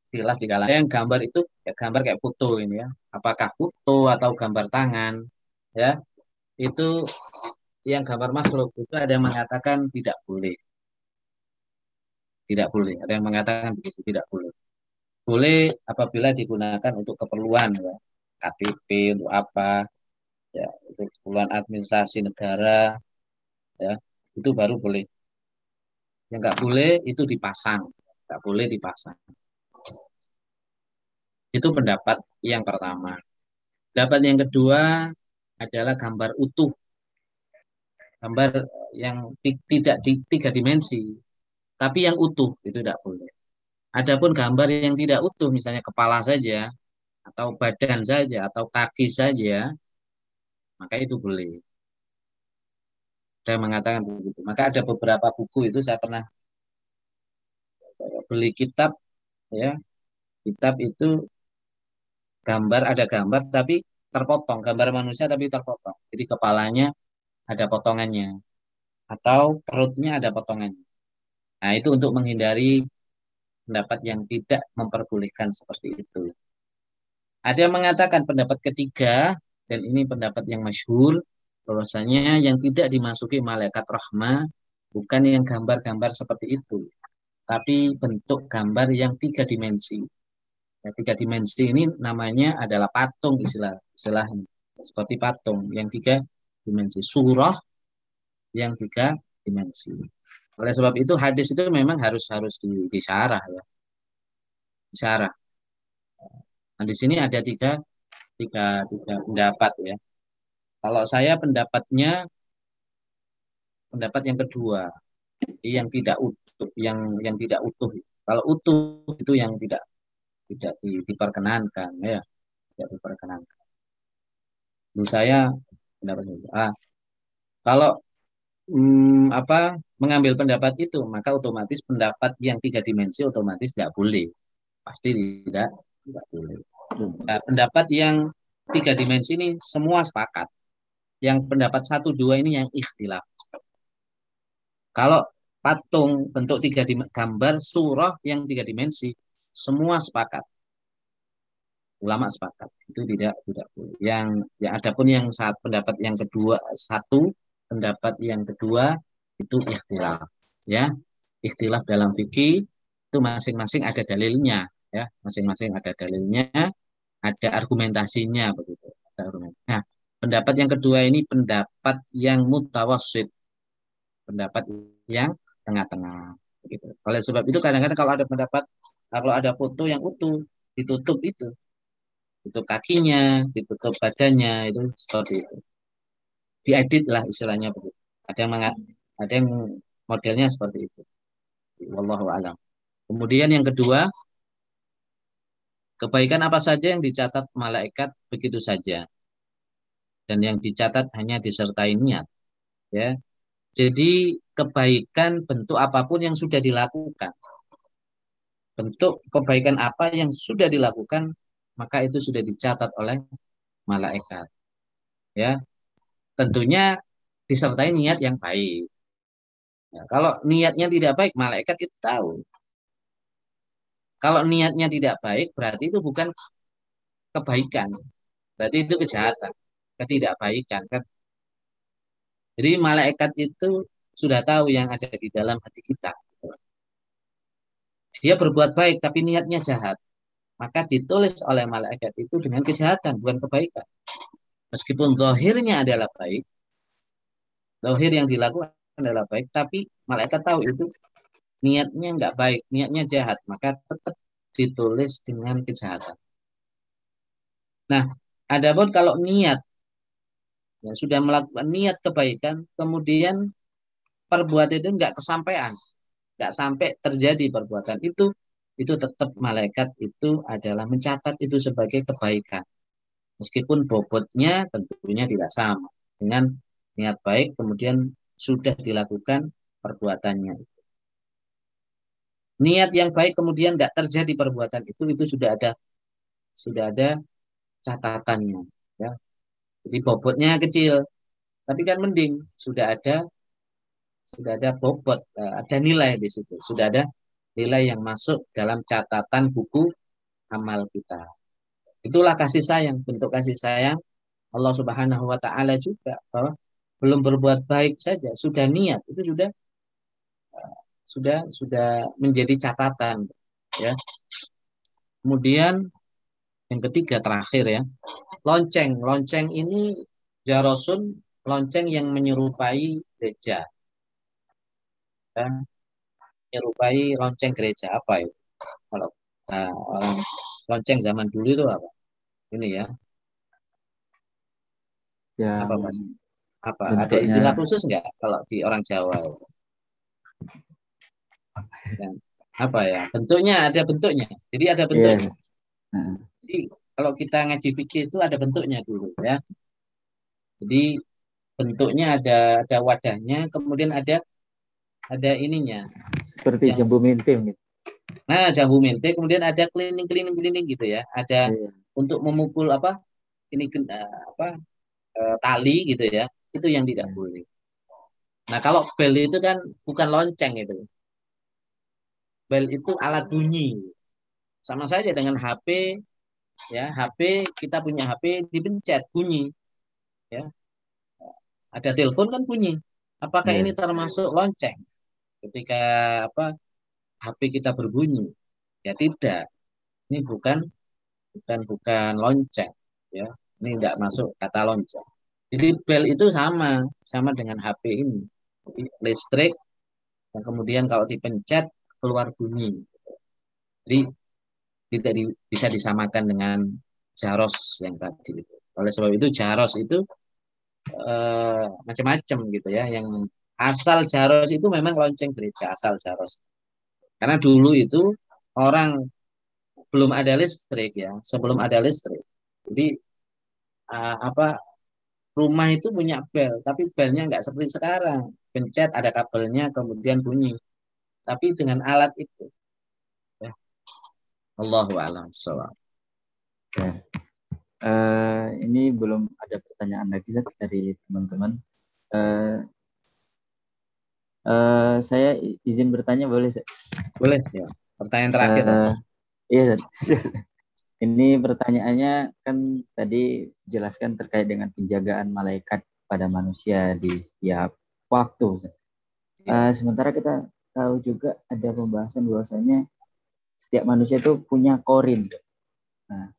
Ikhtilaf di kalangan yang gambar itu ya gambar kayak foto ini ya. Apakah foto atau gambar tangan ya. Itu yang gambar makhluk itu ada yang mengatakan tidak boleh. Tidak boleh ada yang mengatakan begitu tidak boleh. Boleh apabila digunakan untuk keperluan ya. KTP untuk apa ya untuk keperluan administrasi negara ya. Itu baru boleh. Yang nggak boleh itu dipasang nggak boleh dipasang itu pendapat yang pertama. Pendapat yang kedua adalah gambar utuh. Gambar yang tidak di tiga dimensi, tapi yang utuh itu tidak boleh. Adapun gambar yang tidak utuh, misalnya kepala saja, atau badan saja, atau kaki saja, maka itu boleh. Saya mengatakan begitu. Maka ada beberapa buku itu saya pernah beli kitab, ya, kitab itu gambar ada gambar tapi terpotong, gambar manusia tapi terpotong. Jadi kepalanya ada potongannya atau perutnya ada potongannya. Nah, itu untuk menghindari pendapat yang tidak memperbolehkan seperti itu. Ada yang mengatakan pendapat ketiga dan ini pendapat yang masyhur bahwasanya yang tidak dimasuki malaikat rahmah bukan yang gambar-gambar seperti itu, tapi bentuk gambar yang tiga dimensi. Tiga dimensi ini namanya adalah patung istilah istilahnya seperti patung yang tiga dimensi surah yang tiga dimensi. Oleh sebab itu hadis itu memang harus harus di, disyarah ya. Disyarah. Nah, di sini ada tiga, tiga, tiga pendapat ya. Kalau saya pendapatnya pendapat yang kedua, yang tidak utuh, yang yang tidak utuh. Kalau utuh itu yang tidak tidak di, diperkenankan ya. Tidak diperkenankan. Menurut saya pendapat itu ah kalau hmm, apa mengambil pendapat itu maka otomatis pendapat yang tiga dimensi otomatis tidak boleh. Pasti tidak tidak boleh. Nah, pendapat yang tiga dimensi ini semua sepakat. Yang pendapat satu dua ini yang ikhtilaf. Kalau patung bentuk tiga gambar surah yang tiga dimensi semua sepakat. Ulama sepakat. Itu tidak tidak boleh. Yang ya adapun yang saat pendapat yang kedua satu, pendapat yang kedua itu ikhtilaf, ya. Ikhtilaf dalam fikih itu masing-masing ada dalilnya, ya. Masing-masing ada dalilnya, ada argumentasinya begitu. Nah, pendapat yang kedua ini pendapat yang mutawasid. Pendapat yang tengah-tengah gitu. Oleh sebab itu kadang-kadang kalau ada pendapat kalau ada foto yang utuh ditutup itu, tutup kakinya, ditutup badannya itu seperti itu. Diedit lah istilahnya begitu. Ada yang ada yang modelnya seperti itu. Wallahu alam. Kemudian yang kedua, kebaikan apa saja yang dicatat malaikat begitu saja. Dan yang dicatat hanya disertai niat. Ya, jadi kebaikan bentuk apa pun yang sudah dilakukan. Bentuk kebaikan apa yang sudah dilakukan, maka itu sudah dicatat oleh malaikat. Ya. Tentunya disertai niat yang baik. Ya, kalau niatnya tidak baik, malaikat itu tahu. Kalau niatnya tidak baik, berarti itu bukan kebaikan. Berarti itu kejahatan, ketidakbaikan. Kan? Jadi malaikat itu sudah tahu yang ada di dalam hati kita. Dia berbuat baik, tapi niatnya jahat. Maka ditulis oleh malaikat itu dengan kejahatan, bukan kebaikan. Meskipun zahirnya adalah baik, zahir yang dilakukan adalah baik, tapi malaikat tahu itu niatnya nggak baik, niatnya jahat, maka tetap ditulis dengan kejahatan. Nah, adapun kalau niat ya, sudah melakukan niat kebaikan, kemudian perbuatan itu nggak kesampaian, nggak sampai terjadi perbuatan itu, itu tetap malaikat itu adalah mencatat itu sebagai kebaikan. Meskipun bobotnya tentunya tidak sama dengan niat baik, kemudian sudah dilakukan perbuatannya. Niat yang baik kemudian tidak terjadi perbuatan itu, itu sudah ada sudah ada catatannya. Ya. Jadi bobotnya kecil, tapi kan mending sudah ada sudah ada bobot, eh, ada nilai di situ, sudah ada nilai yang masuk dalam catatan buku amal kita. Itulah kasih sayang, bentuk kasih sayang Allah Subhanahu wa taala juga bahwa belum berbuat baik saja sudah niat itu sudah eh, sudah sudah menjadi catatan ya. Kemudian yang ketiga terakhir ya. Lonceng. Lonceng ini jarosun lonceng yang menyerupai gereja. Ya. Menyerupai lonceng gereja apa itu? Kalau nah, orang lonceng zaman dulu itu apa? Ini ya. Ya. Apa mas? Apa? Bentuknya... Ada istilah khusus nggak kalau di orang Jawa? Ya. Apa ya? Bentuknya ada bentuknya. Jadi ada bentuknya. Yeah. Jadi kalau kita ngaji fikih itu ada bentuknya dulu ya. Jadi bentuknya ada ada wadahnya, kemudian ada ada ininya. Seperti yang, jambu mente gitu. Nah, jambu mente, kemudian ada keliling-keliling-keliling gitu ya. Ada iya. untuk memukul apa? Ini uh, apa? Uh, tali gitu ya. Itu yang tidak iya. boleh. Nah, kalau bel itu kan bukan lonceng itu. Bel itu alat bunyi. Sama saja dengan HP ya HP kita punya HP dipencet bunyi ya ada telepon kan bunyi apakah yeah. ini termasuk lonceng ketika apa HP kita berbunyi ya tidak ini bukan bukan bukan lonceng ya ini tidak masuk kata lonceng jadi bel itu sama sama dengan HP ini jadi listrik dan kemudian kalau dipencet keluar bunyi jadi tidak di, bisa disamakan dengan jaros yang tadi. Oleh sebab itu jaros itu eh, macam-macam gitu ya. Yang asal jaros itu memang lonceng gereja asal jaros. Karena dulu itu orang belum ada listrik ya, sebelum ada listrik. Jadi uh, apa rumah itu punya bel, tapi belnya nggak seperti sekarang. Pencet ada kabelnya, kemudian bunyi. Tapi dengan alat itu. Allahu a'lam Ya. Uh, ini belum ada pertanyaan lagi Zat, dari teman-teman. Uh, uh, saya izin bertanya boleh? Zat? Boleh ya. Pertanyaan terakhir. Uh, iya. Zat. [LAUGHS] ini pertanyaannya kan tadi jelaskan terkait dengan penjagaan malaikat pada manusia di setiap waktu. Uh, sementara kita tahu juga ada pembahasan bahwasanya setiap manusia itu punya korin. Nah,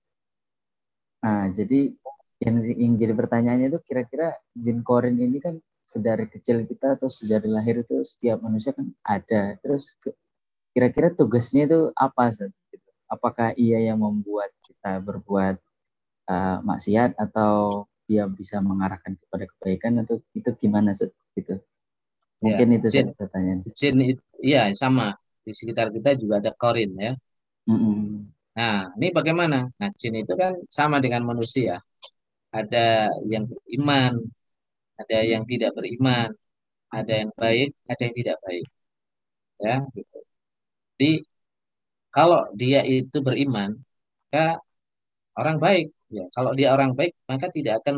nah jadi yang yang jadi pertanyaannya itu kira-kira jin korin ini kan sedari kecil kita atau sedari lahir itu setiap manusia kan ada. Terus kira-kira tugasnya itu apa? Gitu. Apakah ia yang membuat kita berbuat uh, maksiat atau dia bisa mengarahkan kepada kebaikan atau itu gimana gitu? Mungkin ya, itu jin, pertanyaan. Jin itu iya sama di sekitar kita juga ada korin ya. Mm-hmm. Nah, ini bagaimana? Nah, jin itu kan sama dengan manusia. Ada yang beriman, ada yang tidak beriman, ada yang baik, ada yang tidak baik. Ya, gitu. Jadi kalau dia itu beriman, maka orang baik, Ya, kalau dia orang baik, maka tidak akan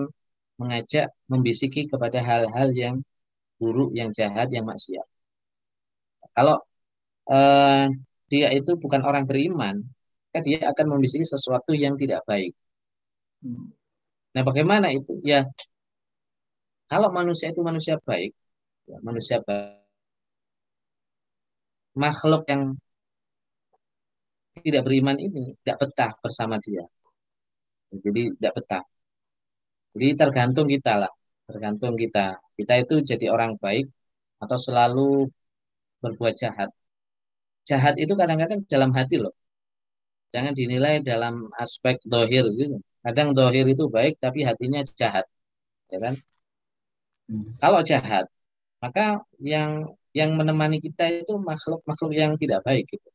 mengajak, membisiki kepada hal-hal yang buruk, yang jahat, yang maksiat. Kalau eh, dia itu bukan orang beriman, maka dia akan membisiki sesuatu yang tidak baik. Hmm. Nah, bagaimana itu? Ya, kalau manusia itu manusia baik, ya, manusia baik, makhluk yang tidak beriman ini tidak betah bersama dia. Jadi tidak betah. Jadi tergantung kita lah, tergantung kita. Kita itu jadi orang baik atau selalu berbuat jahat. Jahat itu kadang-kadang dalam hati loh. Jangan dinilai dalam aspek dohir gitu. Kadang dohir itu baik tapi hatinya jahat, ya kan? Kalau jahat, maka yang yang menemani kita itu makhluk-makhluk yang tidak baik gitu.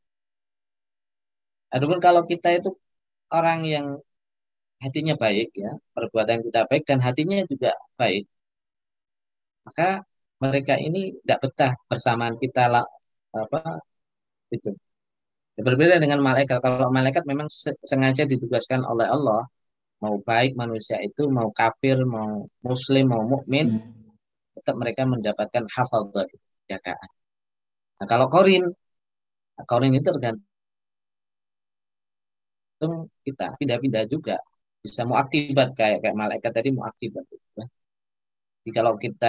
Adapun kalau kita itu orang yang hatinya baik ya, perbuatan kita baik dan hatinya juga baik, maka mereka ini tidak betah bersamaan kita lah apa itu. Ya, berbeda dengan malaikat. Kalau malaikat memang sengaja ditugaskan oleh Allah mau baik manusia itu mau kafir mau muslim mau mukmin hmm. Tetap mereka mendapatkan hafal itu jagaan. Nah, kalau korin korin itu tergantung kita pindah-pindah juga bisa mau akibat kayak kayak malaikat tadi mau akibat ya. Jadi kalau kita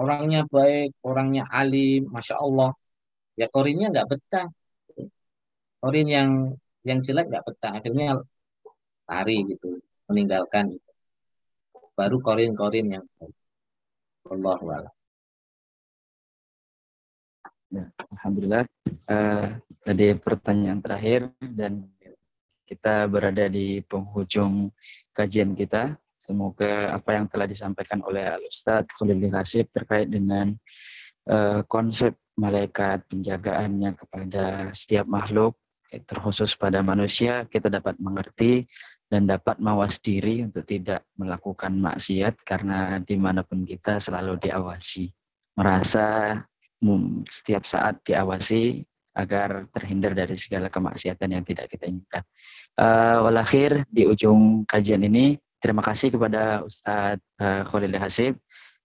orangnya baik orangnya alim masya Allah ya korinnya nggak betah korin yang yang jelek nggak betah akhirnya lari gitu meninggalkan baru korin-korin yang Allah wala. Ya, Alhamdulillah. Uh, tadi pertanyaan terakhir dan kita berada di penghujung kajian kita. Semoga apa yang telah disampaikan oleh Al-Ustadz Khalil Hasib terkait dengan uh, konsep malaikat penjagaannya kepada setiap makhluk, terkhusus pada manusia, kita dapat mengerti dan dapat mawas diri untuk tidak melakukan maksiat karena di mana pun kita selalu diawasi. Merasa setiap saat diawasi agar terhindar dari segala kemaksiatan yang tidak kita inginkan. Uh, walakhir di ujung kajian ini terima kasih kepada Ustadz uh, Khalil Hasib.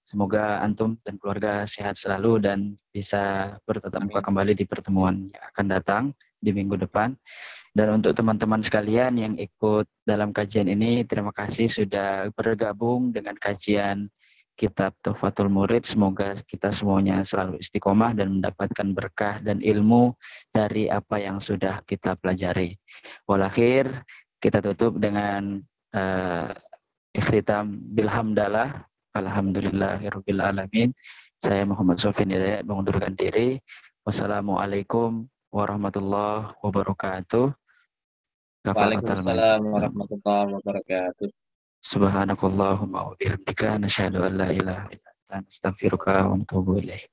Semoga antum dan keluarga sehat selalu dan bisa bertetap muka kembali di pertemuan yang akan datang di minggu depan. Dan untuk teman-teman sekalian yang ikut dalam kajian ini, terima kasih sudah bergabung dengan kajian kitab Tufatul Murid. Semoga kita semuanya selalu istiqomah dan mendapatkan berkah dan ilmu dari apa yang sudah kita pelajari. Walakhir kita tutup dengan uh, ikhtitam bilhamdalah. Alhamdulillahirabbil alamin. Saya Muhammad Sofin Hidayat mengundurkan diri. Wassalamualaikum warahmatullahi wabarakatuh. Waalaikumsalam warahmatullahi wabarakatuh. Subhanakallahumma wa bihamdika nasyhadu an la ilaha illa anta nastaghfiruka wa natubu ilaik.